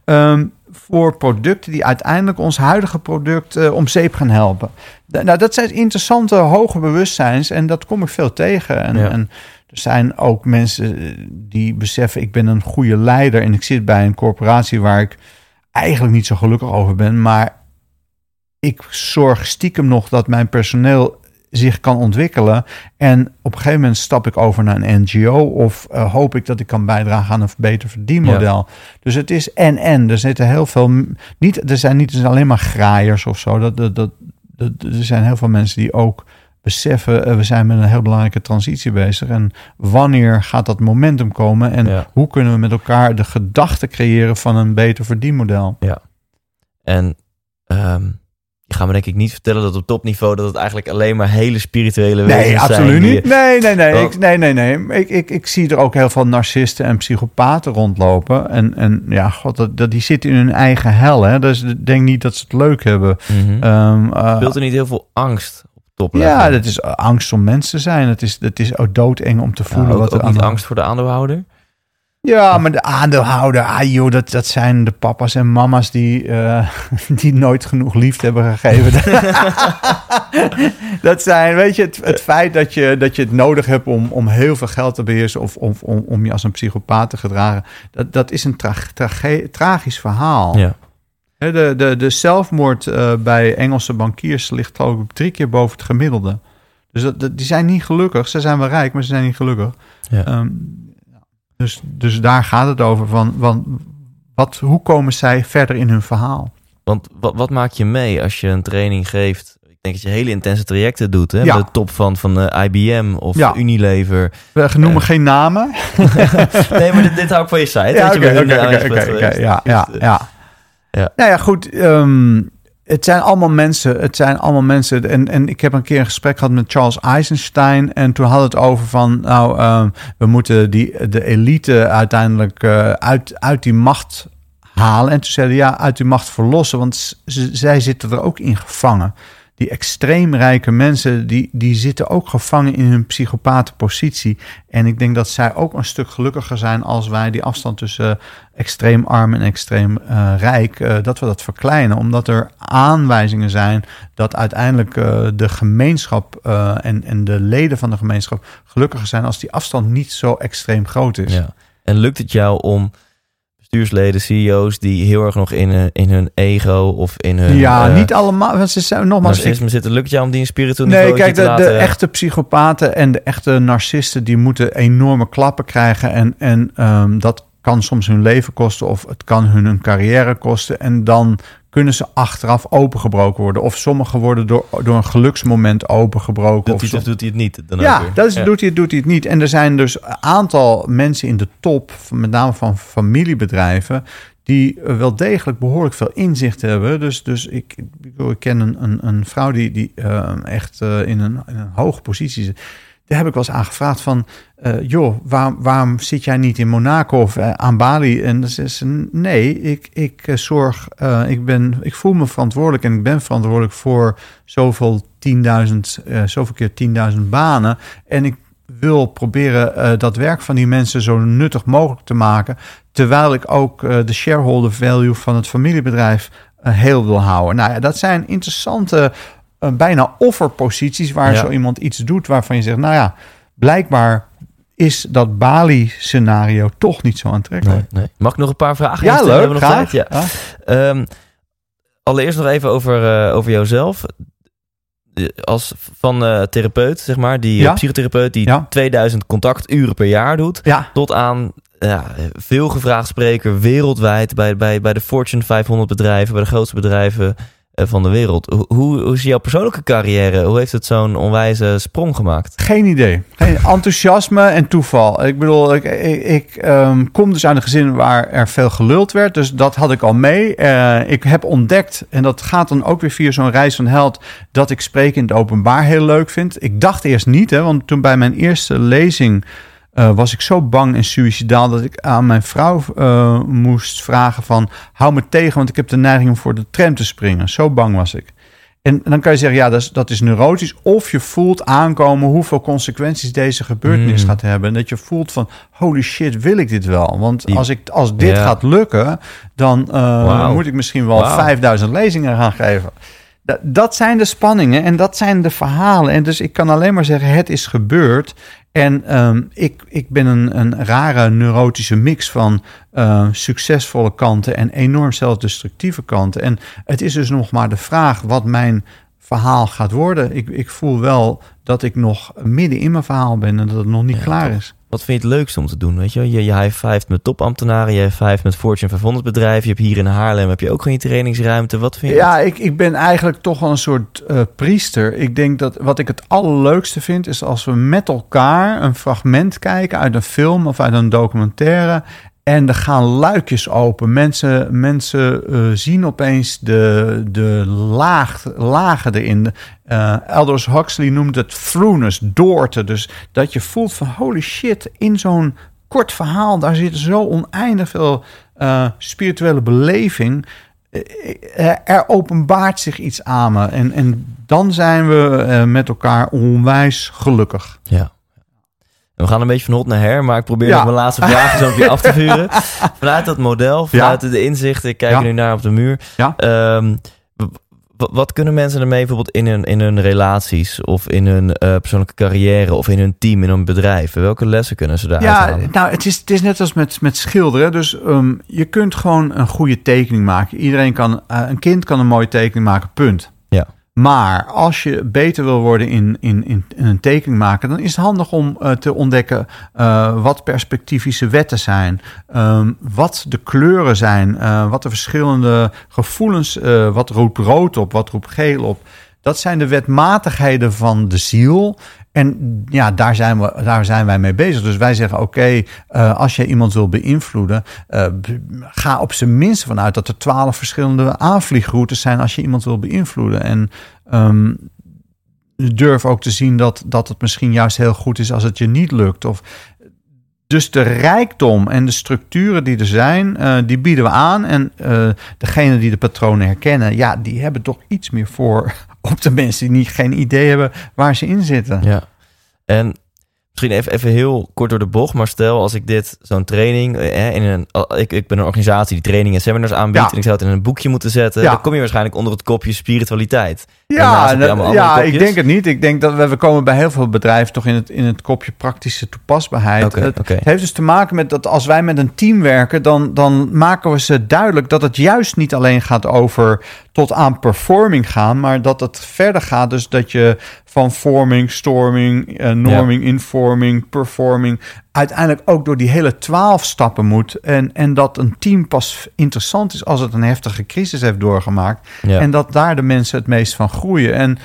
ehm, voor producten die uiteindelijk ons huidige product eh, om zeep gaan helpen. Nou, dat zijn interessante hoge bewustzijns en dat kom ik veel tegen. En, Ja. en er zijn ook mensen eh, die beseffen, ik ben een goede leider en ik zit bij een corporatie waar ik eigenlijk niet zo gelukkig over ben, maar ik zorg stiekem nog dat mijn personeel zich kan ontwikkelen. En op een gegeven moment stap ik over naar een NGO of eh, hoop ik dat ik kan bijdragen aan een beter verdienmodel. Dus het is en en. Er zitten heel veel. Niet, er zijn niet alleen maar graaiers of zo. Dat, dat, dat, dat- er zijn heel veel mensen die ook beseffen. eh, we zijn met een heel belangrijke transitie bezig. En wanneer gaat dat momentum komen? En Ja. hoe kunnen we met elkaar de gedachte creëren van een beter verdienmodel? En ehm, je gaat me denk ik niet vertellen dat op topniveau dat het eigenlijk alleen maar hele spirituele wezens Nee, zijn. absoluut die- niet. Nee, nee, nee. Wel- Ik, nee, nee, nee. Ik, ik, ik zie er ook heel veel narcisten en psychopaten rondlopen. En, en ja, god, dat, dat, die zitten in hun eigen hel. Hè? Dus ik denk niet dat ze het leuk hebben. Speelt er niet heel veel angst op toplevel. Ja, dat is angst om mens te zijn. Het is, het is ook doodeng om te Ja, voelen ook, wat er ook niet angst voor de aandeelhouder. Ja, maar de aandeelhouder, ah joh, dat, dat zijn de papa's en mama's die, eh, die nooit genoeg liefde hebben gegeven. dat zijn, weet je, het, het feit dat je, dat je het nodig hebt om, om heel veel geld te beheersen of, of om, om je als een psychopaat te gedragen, dat, dat is een tra trage- tragisch verhaal. Ja. De, de, de zelfmoord eh, bij Engelse bankiers ligt geloof ik drie keer boven het gemiddelde. Dus dat, dat- die zijn niet gelukkig. Ze zijn wel rijk, maar ze zijn niet gelukkig. Ja. Ehm, dus, dus daar gaat het over. Van, van wat, hoe komen zij verder in hun verhaal? Want wat, wat maak je mee als je een training geeft? Ik denk dat je hele intense trajecten doet. Hè? Ja. De top van, van eh, IBM of Ja. Unilever. We noemen Eh. geen namen. nee, maar dit, dit hou ik van je site. Ja, oké, oké, oké, ja, ja, ja. Ja. Nou ja, goed. ehm, het zijn allemaal mensen. Het zijn allemaal mensen. En, en ik heb een keer een gesprek gehad met Charles Eisenstein. En toen we het over van. Nou, ehm, we moeten die, de elite uiteindelijk eh, uit, uit die macht halen. En toen zeiden ja, uit die macht verlossen. Want zij zitten er ook in gevangen. Die extreem rijke mensen, die, die zitten ook gevangen in hun psychopathe positie. En ik denk dat zij ook een stuk gelukkiger zijn als wij die afstand tussen eh, extreem arm en extreem eh, rijk, eh, dat we dat verkleinen. Omdat er aanwijzingen zijn dat uiteindelijk de gemeenschap en, en de leden van de gemeenschap gelukkiger zijn als die afstand niet zo extreem groot is. Ja. En lukt het jou om bestuursleden, CEO's die heel erg nog in, hun- in hun ego of in hun Ja, eh, niet allemaal. Want ze zijn nogmaals. ik- narcisme zitten, lukt jou om die een spiritueel Nee, kijk, te de, laten... de echte psychopaten en de echte narcisten... die moeten enorme klappen krijgen. En, en ehm, dat kan soms hun leven kosten of het kan hun een carrière kosten. En dan kunnen ze achteraf opengebroken worden. Of sommigen worden door, door een geluksmoment opengebroken. Doet of hij het of som- doet hij het niet? Dan ja, dat is, Doet, hij, doet hij het niet. En er zijn dus een aantal mensen in de top, met name van familiebedrijven, die wel degelijk behoorlijk veel inzicht hebben. Dus, dus ik, ik, bedoel, ik ken een, een, een vrouw die, die eh, echt eh, in, een, in een hoge positie zit. Daar heb ik wel eens aan gevraagd van, eh, joh, waarom, zit jij niet in Monaco of eh, aan Bali? En dan zei ze, nee, ik, ik eh, zorg, ik, ben, ik voel me verantwoordelijk en ik ben verantwoordelijk voor zoveel 10.000, eh, zoveel keer 10.000 banen. En ik wil proberen dat werk van die mensen zo nuttig mogelijk te maken. Terwijl ik ook de shareholder value van het familiebedrijf heel wil houden. Nou ja, dat zijn interessante, bijna offerposities waar Ja. zo iemand iets doet waarvan je zegt, nou ja, blijkbaar is dat Bali-scenario toch niet zo aantrekkelijk. Nee, nee. Mag ik nog een paar vragen Ja, leuk, Hebben we nog graag. tijd? Ja. Ja. Ehm, allereerst nog even over, eh, over jouzelf. Eh, Als van eh, therapeut, zeg maar, die Ja. eh, psychotherapeut die Ja. 2000 contacturen per jaar doet, Ja, tot aan ja, veel gevraagd spreker wereldwijd bij, bij, bij de Fortune 500 bedrijven, bij de grootste bedrijven eh, van de wereld. Hoe, hoe is jouw persoonlijke carrière? Hoe heeft het zo'n onwijze sprong gemaakt? Geen idee. Geen enthousiasme en toeval. Ik bedoel, ik, ik, ik, ehm, kom dus uit een gezin waar er veel geluld werd. Dus dat had ik al mee. Eh, ik heb ontdekt, en dat gaat dan ook weer via zo'n reis van held... dat ik spreken in het openbaar heel leuk vind. Ik dacht eerst niet, hè, want toen bij mijn eerste lezing... eh, was ik zo bang en suicidaal dat ik aan mijn vrouw eh, moest vragen van... hou me tegen, want ik heb de neiging om voor de tram te springen. Zo bang was ik. En dan kan je zeggen, ja, dat is, dat is neurotisch. Of je voelt aankomen hoeveel consequenties deze gebeurtenis Mm. gaat hebben. En dat je voelt van, holy shit, wil ik dit wel? Want als, ik, als dit Ja. gaat lukken, dan eh, moet ik misschien wel Wauw. 5000 lezingen gaan geven. Dat, dat zijn de spanningen en dat zijn de verhalen. En dus ik kan alleen maar zeggen, het is gebeurd. En ehm, ik, ik ben een, een rare neurotische mix van eh, succesvolle kanten en enorm zelfdestructieve kanten. En het is dus nog maar de vraag wat mijn verhaal gaat worden. Ik, ik voel wel dat ik nog midden in mijn verhaal ben en dat het nog niet Ja, klaar is. Wat vind je het leukste om te doen? Weet je, je, je high-five met topambtenaren, je high-five met Fortune 500 bedrijven. Je hebt hier in Haarlem heb je ook gewoon je trainingsruimte. Wat vind je? Ja, ik, ik ben eigenlijk toch wel een soort eh, priester. Ik denk dat wat ik het allerleukste vind, is als we met elkaar een fragment kijken uit een film of uit een documentaire. En er gaan luikjes open. Mensen, mensen eh, zien opeens de, de laag, lagen erin. Eh Aldous Huxley noemt het throughness, doorte. Dus dat je voelt van holy shit, in zo'n kort verhaal, daar zit zo oneindig veel eh, spirituele beleving eh, er openbaart zich iets aan me. En, en dan zijn we eh, met elkaar onwijs gelukkig. Ja. We gaan een beetje van hot naar her, maar ik probeer Ja. nog mijn laatste vragen zo op je af te vuren. Vanuit dat model, vanuit de inzichten, ik kijk Ja. nu naar op de muur. Ehm, wat kunnen mensen ermee bijvoorbeeld in hun, in hun relaties of in hun eh, persoonlijke carrière of in hun team, in hun bedrijf? Welke lessen kunnen ze daaruit Ja, halen? nou, het is, het is net als met, met schilderen. Dus ehm, je kunt gewoon een goede tekening maken. Iedereen kan, eh, een kind kan een mooie tekening maken, punt. Maar als je beter wil worden in, in, in, een tekening maken, dan is het handig om eh, te ontdekken eh, wat perspectivische wetten zijn, ehm, wat de kleuren zijn, eh, wat de verschillende gevoelens, wat roept rood op, wat roept geel op. Dat zijn de wetmatigheden van de ziel. En ja, daar zijn, we, daar zijn wij mee bezig. Dus wij zeggen: oké, eh, als je iemand wil beïnvloeden, eh, ga op zijn minst vanuit dat er twaalf verschillende aanvliegroutes zijn als je iemand wil beïnvloeden. En ehm, durf ook te zien dat, dat het misschien juist heel goed is als het je niet lukt. Of, dus de rijkdom en de structuren die er zijn, eh, die bieden we aan. En eh degene die de patronen herkennen, ja, die hebben toch iets meer voor op de mensen die niet, geen idee hebben waar ze in zitten. Ja. En misschien even, even heel kort door de bocht, maar stel als ik dit, zo'n training, eh, in een, ik, ik ben een organisatie die trainingen en seminars aanbiedt Ja. en ik zou het in een boekje moeten zetten, Ja. dan kom je waarschijnlijk onder het kopje spiritualiteit. Ja, dat- ja ik denk het niet. Ik denk dat we, we komen bij heel veel bedrijven toch in het, in het kopje praktische toepasbaarheid. Het heeft dus te maken met dat als wij met een team werken, dan, dan maken we ze duidelijk dat het juist niet alleen gaat over tot aan performing gaan, maar dat het verder gaat. Dus dat je van forming, storming, eh, norming, informing, performing, uiteindelijk ook door die hele twaalf stappen moet. En, en dat een team pas interessant is als het een heftige crisis heeft doorgemaakt. Ja. En dat daar de mensen het meest van groeien. En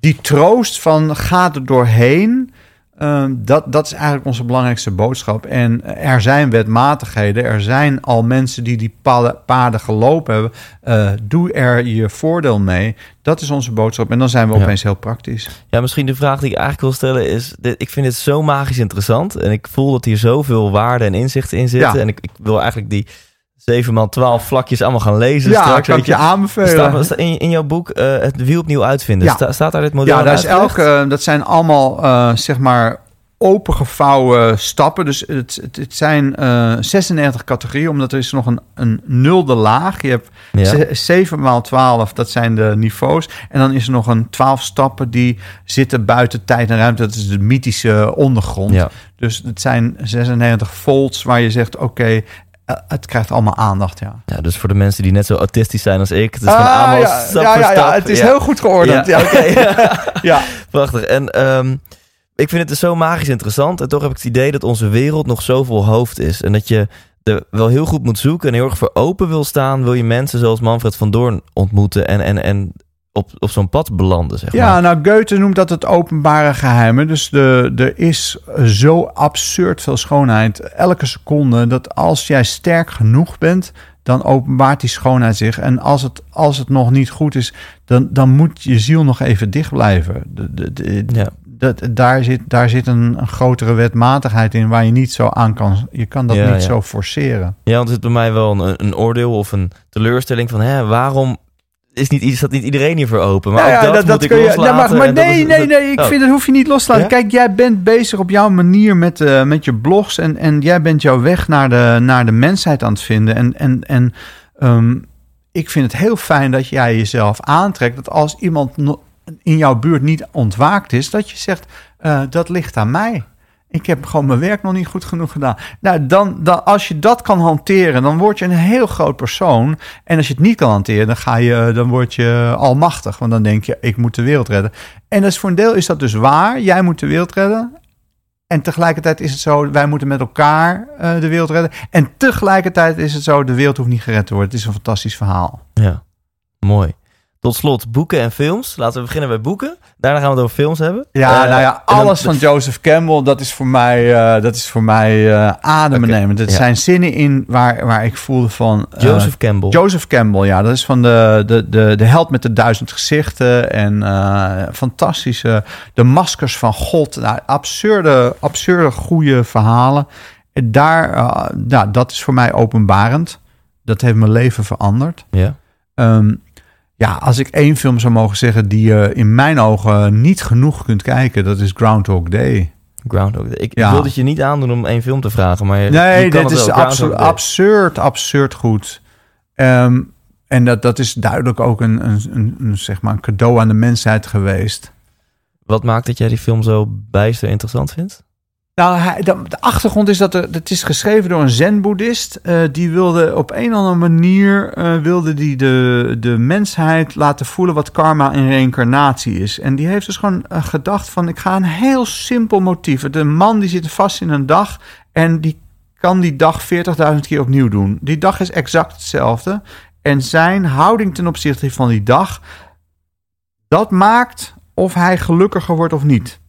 die troost van ga er doorheen. Eh, dat, dat is eigenlijk onze belangrijkste boodschap. En er zijn wetmatigheden. Er zijn al mensen die die paden, paden gelopen hebben. Eh, doe er je voordeel mee. Dat is onze boodschap. En dan zijn we Ja. opeens heel praktisch. Ja, misschien de vraag die ik eigenlijk wil stellen is... Dit, ik vind dit zo magisch interessant. En ik voel dat hier zoveel waarde en inzichten in zitten. Ja. En ik, ik wil eigenlijk die 7 x 12 vlakjes allemaal gaan lezen ja, straks. kan ik je je. aanbevelen. Staat, staat in, in jouw boek eh, het wiel opnieuw uitvinden. Ja. Sta- staat daar dit model Ja, daar is elke, dat zijn allemaal eh, zeg maar opengevouwen stappen. Dus het, het, het zijn eh 96 categorieën, omdat er is nog een, een nulde laag. Je hebt Ja. ze- 7 maal 12, dat zijn de niveaus. En dan is er nog een 12 stappen die zitten buiten tijd en ruimte. Dat is de mythische ondergrond. Ja. Dus het zijn 96 volts waar je zegt, oké, eh, het krijgt allemaal aandacht, ja. Ja, dus voor de mensen die net zo autistisch zijn als ik. Het is Ah, allemaal ja, stap ja, ja, het is Ja. heel goed geordend. Ja, oké. ja. Prachtig. En ehm, ik vind het dus zo magisch interessant. En toch heb ik het idee dat onze wereld nog zoveel hoofd is. En dat je er wel heel goed moet zoeken en heel erg voor open wil staan. Wil je mensen zoals Manfred van Doorn ontmoeten en, en, en op, op zo'n pad belanden, zeg Ja, maar. nou, Goethe noemt dat het openbare geheimen. Dus de, er is zo absurd veel schoonheid elke seconde... dat als jij sterk genoeg bent, dan openbaart die schoonheid zich. En als het, als het nog niet goed is, dan, dan moet je ziel nog even dicht blijven. De, de, de- Ja. dat, daar zit, daar zit een, een grotere wetmatigheid in... waar je niet zo aan kan... Je kan dat Ja, niet ja. zo forceren. Ja, want er zit bij mij wel een, een oordeel of een teleurstelling van... Hè, waarom is, niet, is dat niet iedereen hiervoor open? Maar Nou ook dat, moet ik kun je. loslaten. Nou, maar maar dat nee, is- nee, dat- nee. Ik Oh. vind dat hoef je niet los te laten. Ja? Kijk, jij bent bezig op jouw manier met, eh, met je blogs. En, en jij bent jouw weg naar de, naar de mensheid aan het vinden. En, en, en ehm, ik vind het heel fijn dat jij jezelf aantrekt. Dat als iemand in jouw buurt niet ontwaakt is, dat je zegt: eh, dat ligt aan mij. Ik heb gewoon mijn werk nog niet goed genoeg gedaan. Nou, dan, dan, als je dat kan hanteren, dan word je een heel groot persoon. En als je het niet kan hanteren, dan, ga je, dan word je almachtig. Want dan denk je, ik moet de wereld redden. En dus voor een deel is dat dus waar. Jij moet de wereld redden. En tegelijkertijd is het zo, wij moeten met elkaar eh, de wereld redden. En tegelijkertijd is het zo, de wereld hoeft niet gered te worden. Het is een fantastisch verhaal. Ja, mooi. Tot slot, boeken en films. Laten we beginnen bij boeken. Daarna gaan we het over films hebben. Ja, Eh, nou ja, dan- alles van Joseph Campbell, dat is voor mij, eh, dat is voor mij eh adembenemend. Het ja. zijn zinnen in waar, waar ik voelde van... Joseph Campbell. Joseph Campbell, ja, dat is van de, de, de, de held met de duizend gezichten en fantastische, de maskers van God. Nou, absurde, absurde goede verhalen. En Daar, nou, dat is voor mij openbarend. Dat heeft mijn leven veranderd. ja. ehm, ja, als ik één film zou mogen zeggen die je in mijn ogen niet genoeg kunt kijken, dat is Groundhog Day. Groundhog Day. Ik, Ja. ik wil het je niet aandoen om één film te vragen, maar je, Nee, je kan dit het is wel. absu- Groundhog Day. absurd, absurd goed. Ehm, en dat, dat is duidelijk ook een, een, een, een, zeg maar een cadeau aan de mensheid geweest. Wat maakt dat jij die film zo bijster interessant vindt? Nou, de, de achtergrond is dat er, het is geschreven door een zen-boeddhist. Eh, die wilde op een of andere manier eh, wilde die de, de mensheid laten voelen wat karma en reïncarnatie is. En die heeft dus gewoon eh, gedacht van ik ga een heel simpel motief. De man die zit vast in een dag en die kan die dag 40.000 keer opnieuw doen. Die dag is exact hetzelfde. En zijn houding ten opzichte van die dag, dat maakt of hij gelukkiger wordt of niet.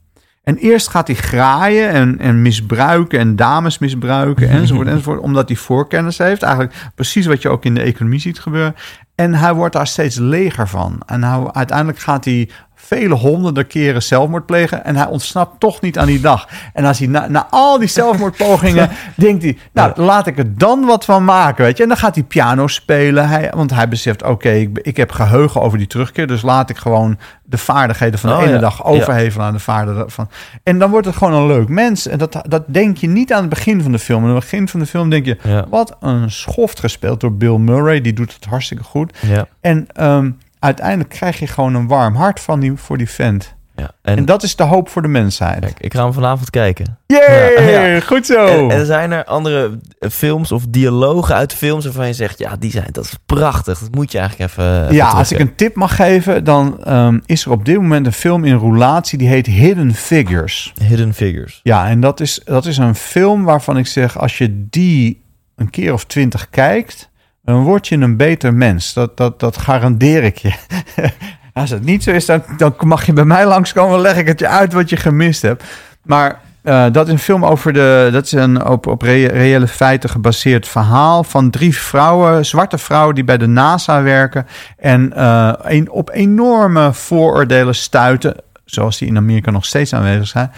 En eerst gaat hij graaien en, en misbruiken en dames misbruiken enzovoort, enzovoort. Omdat hij voorkennis heeft. Eigenlijk precies wat je ook in de economie ziet gebeuren. En hij wordt daar steeds leger van. En hij, uiteindelijk gaat hij vele honderden keren zelfmoord plegen. En hij ontsnapt toch niet aan die dag. En als hij na, na al die zelfmoordpogingen denkt hij... Nou, laat ik er dan wat van maken, weet je. En dan gaat hij piano spelen. Hij, want hij beseft, oké, ik, ik heb geheugen over die terugkeer. Dus laat ik gewoon de vaardigheden van de Oh, ene ja. dag overhevelen aan de vaardigheden van... En dan wordt het gewoon een leuk mens. En dat, dat denk je niet aan het begin van de film. Aan het begin van de film denk je... Ja. Wat een schoft gespeeld door Bill Murray. Die doet het hartstikke goed. Ja. En ehm, uiteindelijk krijg je gewoon een warm hart van die, voor die vent. ja. En, En, dat is de hoop voor de mensheid. kijk, ik ga hem vanavond kijken. Yay, Ja, ja. goed zo. En, en zijn er andere films of dialogen uit films waarvan je zegt... ja, die zijn, dat is prachtig. Dat moet je eigenlijk even, even ja, als ik een tip mag geven, dan ehm, is er op dit moment een film in roulatie die heet Hidden Figures. Hidden Figures. Ja, en dat is, dat is een film waarvan ik zeg, als je die een keer of twintig kijkt, dan word je een beter mens. Dat, dat, dat garandeer ik je. Als het niet zo is, dan, dan mag je bij mij langskomen, dan leg ik het je uit wat je gemist hebt. Maar eh, dat is een film over de. Dat is een op, op re- reële feiten gebaseerd verhaal van drie vrouwen, zwarte vrouwen die bij de NASA werken. En eh, een, op enorme vooroordelen stuiten, zoals die in Amerika nog steeds aanwezig zijn.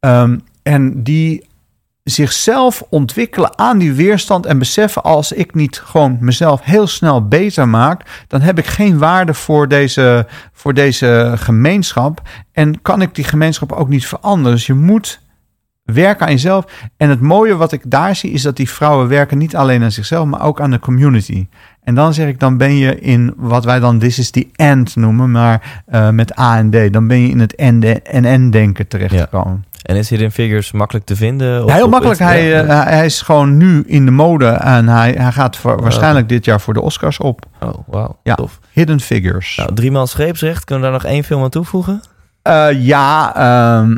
Ehm, en die zichzelf ontwikkelen aan die weerstand en beseffen als ik niet gewoon mezelf heel snel beter maak, dan heb ik geen waarde voor deze, voor deze gemeenschap en kan ik die gemeenschap ook niet veranderen. Dus je moet werken aan jezelf. En het mooie wat ik daar zie is dat die vrouwen werken niet alleen aan zichzelf, maar ook aan de community. En dan zeg ik, dan ben je in wat wij dan This is the End noemen, maar eh, met A en D. Dan ben je in het NN-denken terechtgekomen. En is Hidden Figures makkelijk te vinden? Op- heel makkelijk. Hij, eh, hij is gewoon nu in de mode en hij, hij gaat voor- waarschijnlijk dit jaar voor de Oscars op. oh, wauw. Ja. Tof. Hidden Figures. Nou, driemaal scheepsrecht. Kunnen we daar nog één film aan toevoegen? Eh, ja, ehm,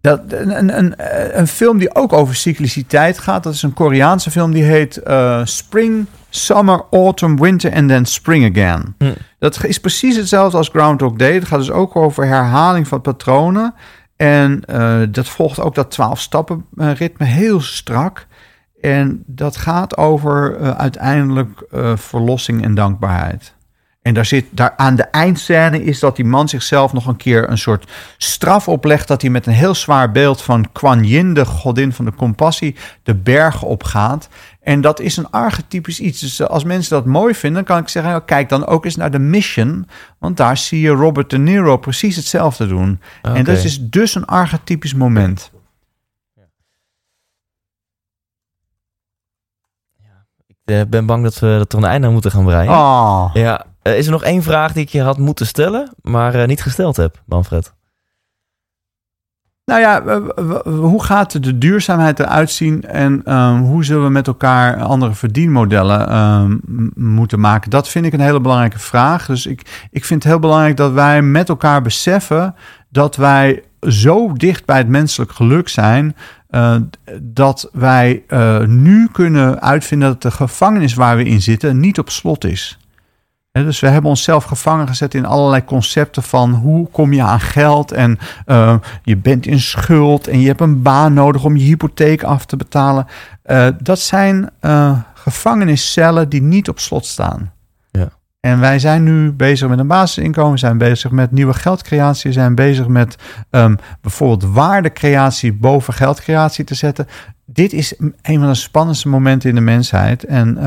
dat, een, een, een, een film die ook over cycliciteit gaat. Dat is een Koreaanse film die heet eh, Spring, Summer, Autumn, Winter and then Spring Again. Hm. Dat is precies hetzelfde als Groundhog Day. Het gaat dus ook over herhaling van patronen. En eh, dat volgt ook dat 12 stappen eh, ritme heel strak. En dat gaat over eh, uiteindelijk eh, verlossing en dankbaarheid. En daar zit daar aan de eindscène is dat die man zichzelf nog een keer een soort straf oplegt. Dat hij met een heel zwaar beeld van Kuan Yin, de godin van de compassie, de bergen opgaat. En dat is een archetypisch iets. Dus als mensen dat mooi vinden, dan kan ik zeggen: nou, kijk dan ook eens naar de Mission. Want daar zie je Robert De Niro precies hetzelfde doen. En dat is dus een archetypisch moment. Ik eh, ben bang dat we dat er een einde aan moeten gaan breien. Oh. Ja, eh, is er nog één vraag die ik je had moeten stellen, maar eh, niet gesteld heb, Manfred? Nou ja, w- hoe gaat de duurzaamheid eruit zien en ehm, hoe zullen we met elkaar andere verdienmodellen ehm, moeten maken? Dat vind ik een hele belangrijke vraag. Dus ik, ik vind het heel belangrijk dat wij met elkaar beseffen dat wij zo dicht bij het menselijk geluk zijn. eh, dat wij eh, nu kunnen uitvinden dat de gevangenis waar we in zitten niet op slot is. Dus we hebben onszelf gevangen gezet in allerlei concepten van hoe kom je aan geld en eh, je bent in schuld en je hebt een baan nodig om je hypotheek af te betalen. Eh, dat zijn eh, gevangeniscellen die niet op slot staan. Ja. En wij zijn nu bezig met een basisinkomen, zijn bezig met nieuwe geldcreatie, zijn bezig met ehm, bijvoorbeeld waardecreatie boven geldcreatie te zetten. Dit is een van de spannendste momenten in de mensheid. En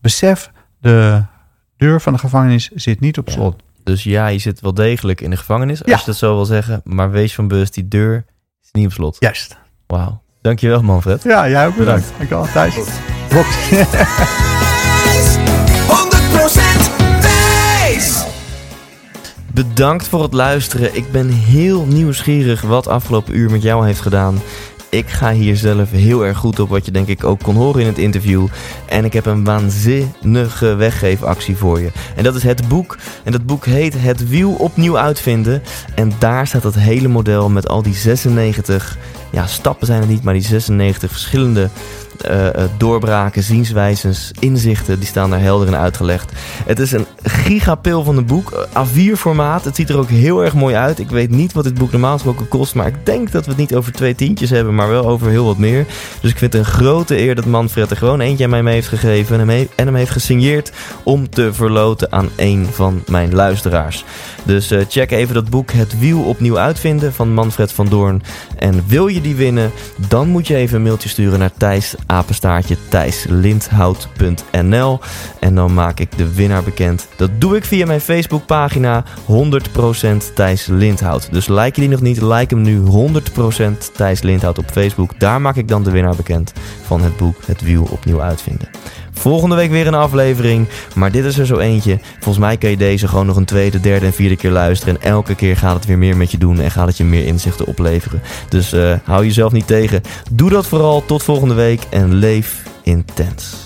besef de deur van de gevangenis zit niet op Ja. slot. Dus ja, je zit wel degelijk in de gevangenis, als Ja. je dat zo wil zeggen. Maar wees van bewust, die deur is niet op slot. Juist. Wauw. Dankjewel, Manfred. Ja, jij ook bedankt. Bedankt. Dankjewel, Thijs. Rob. 100% Thijs! Bedankt voor het luisteren. Ik ben heel nieuwsgierig wat afgelopen uur met jou heeft gedaan. Ik ga hier zelf heel erg goed op, wat je denk ik ook kon horen in het interview. En ik heb een waanzinnige weggeefactie voor je. En dat is het boek. En dat boek heet Het Wiel opnieuw uitvinden. En daar staat dat hele model met al die 96, ja stappen zijn het niet, maar die 96 verschillende eh, eh, doorbraken, zienswijzes, inzichten, die staan daar helder in uitgelegd. Het is een gigapil van een boek, eh, A4 formaat. Het ziet er ook heel erg mooi uit. Ik weet niet wat dit boek normaal gesproken kost, maar ik denk dat we het niet over twee tientjes hebben, maar wel over heel wat meer. Dus ik vind het een grote eer dat Manfred er gewoon eentje aan mij mee heeft gegeven en hem, heeft gesigneerd om te verloten aan een van mijn luisteraars. Dus check even dat boek Het Wiel opnieuw uitvinden van Manfred van Doorn. En wil je die winnen, dan moet je even een mailtje sturen naar Thijs apenstaartje thijslindhout.nl en dan maak ik de winnaar bekend. Dat doe ik via mijn Facebookpagina 100% Thijs Lindhout. Dus like je die nog niet, like hem nu 100% Thijs Lindhout op Facebook. Daar maak ik dan de winnaar bekend van het boek Het Wiel opnieuw uitvinden. Volgende week weer een aflevering, maar dit is er zo eentje. Volgens mij kan je deze gewoon nog een tweede, derde en vierde keer luisteren. En elke keer gaat het weer meer met je doen en gaat het je meer inzichten opleveren. Dus eh, hou jezelf niet tegen. Doe dat vooral. Tot volgende week en leef intens.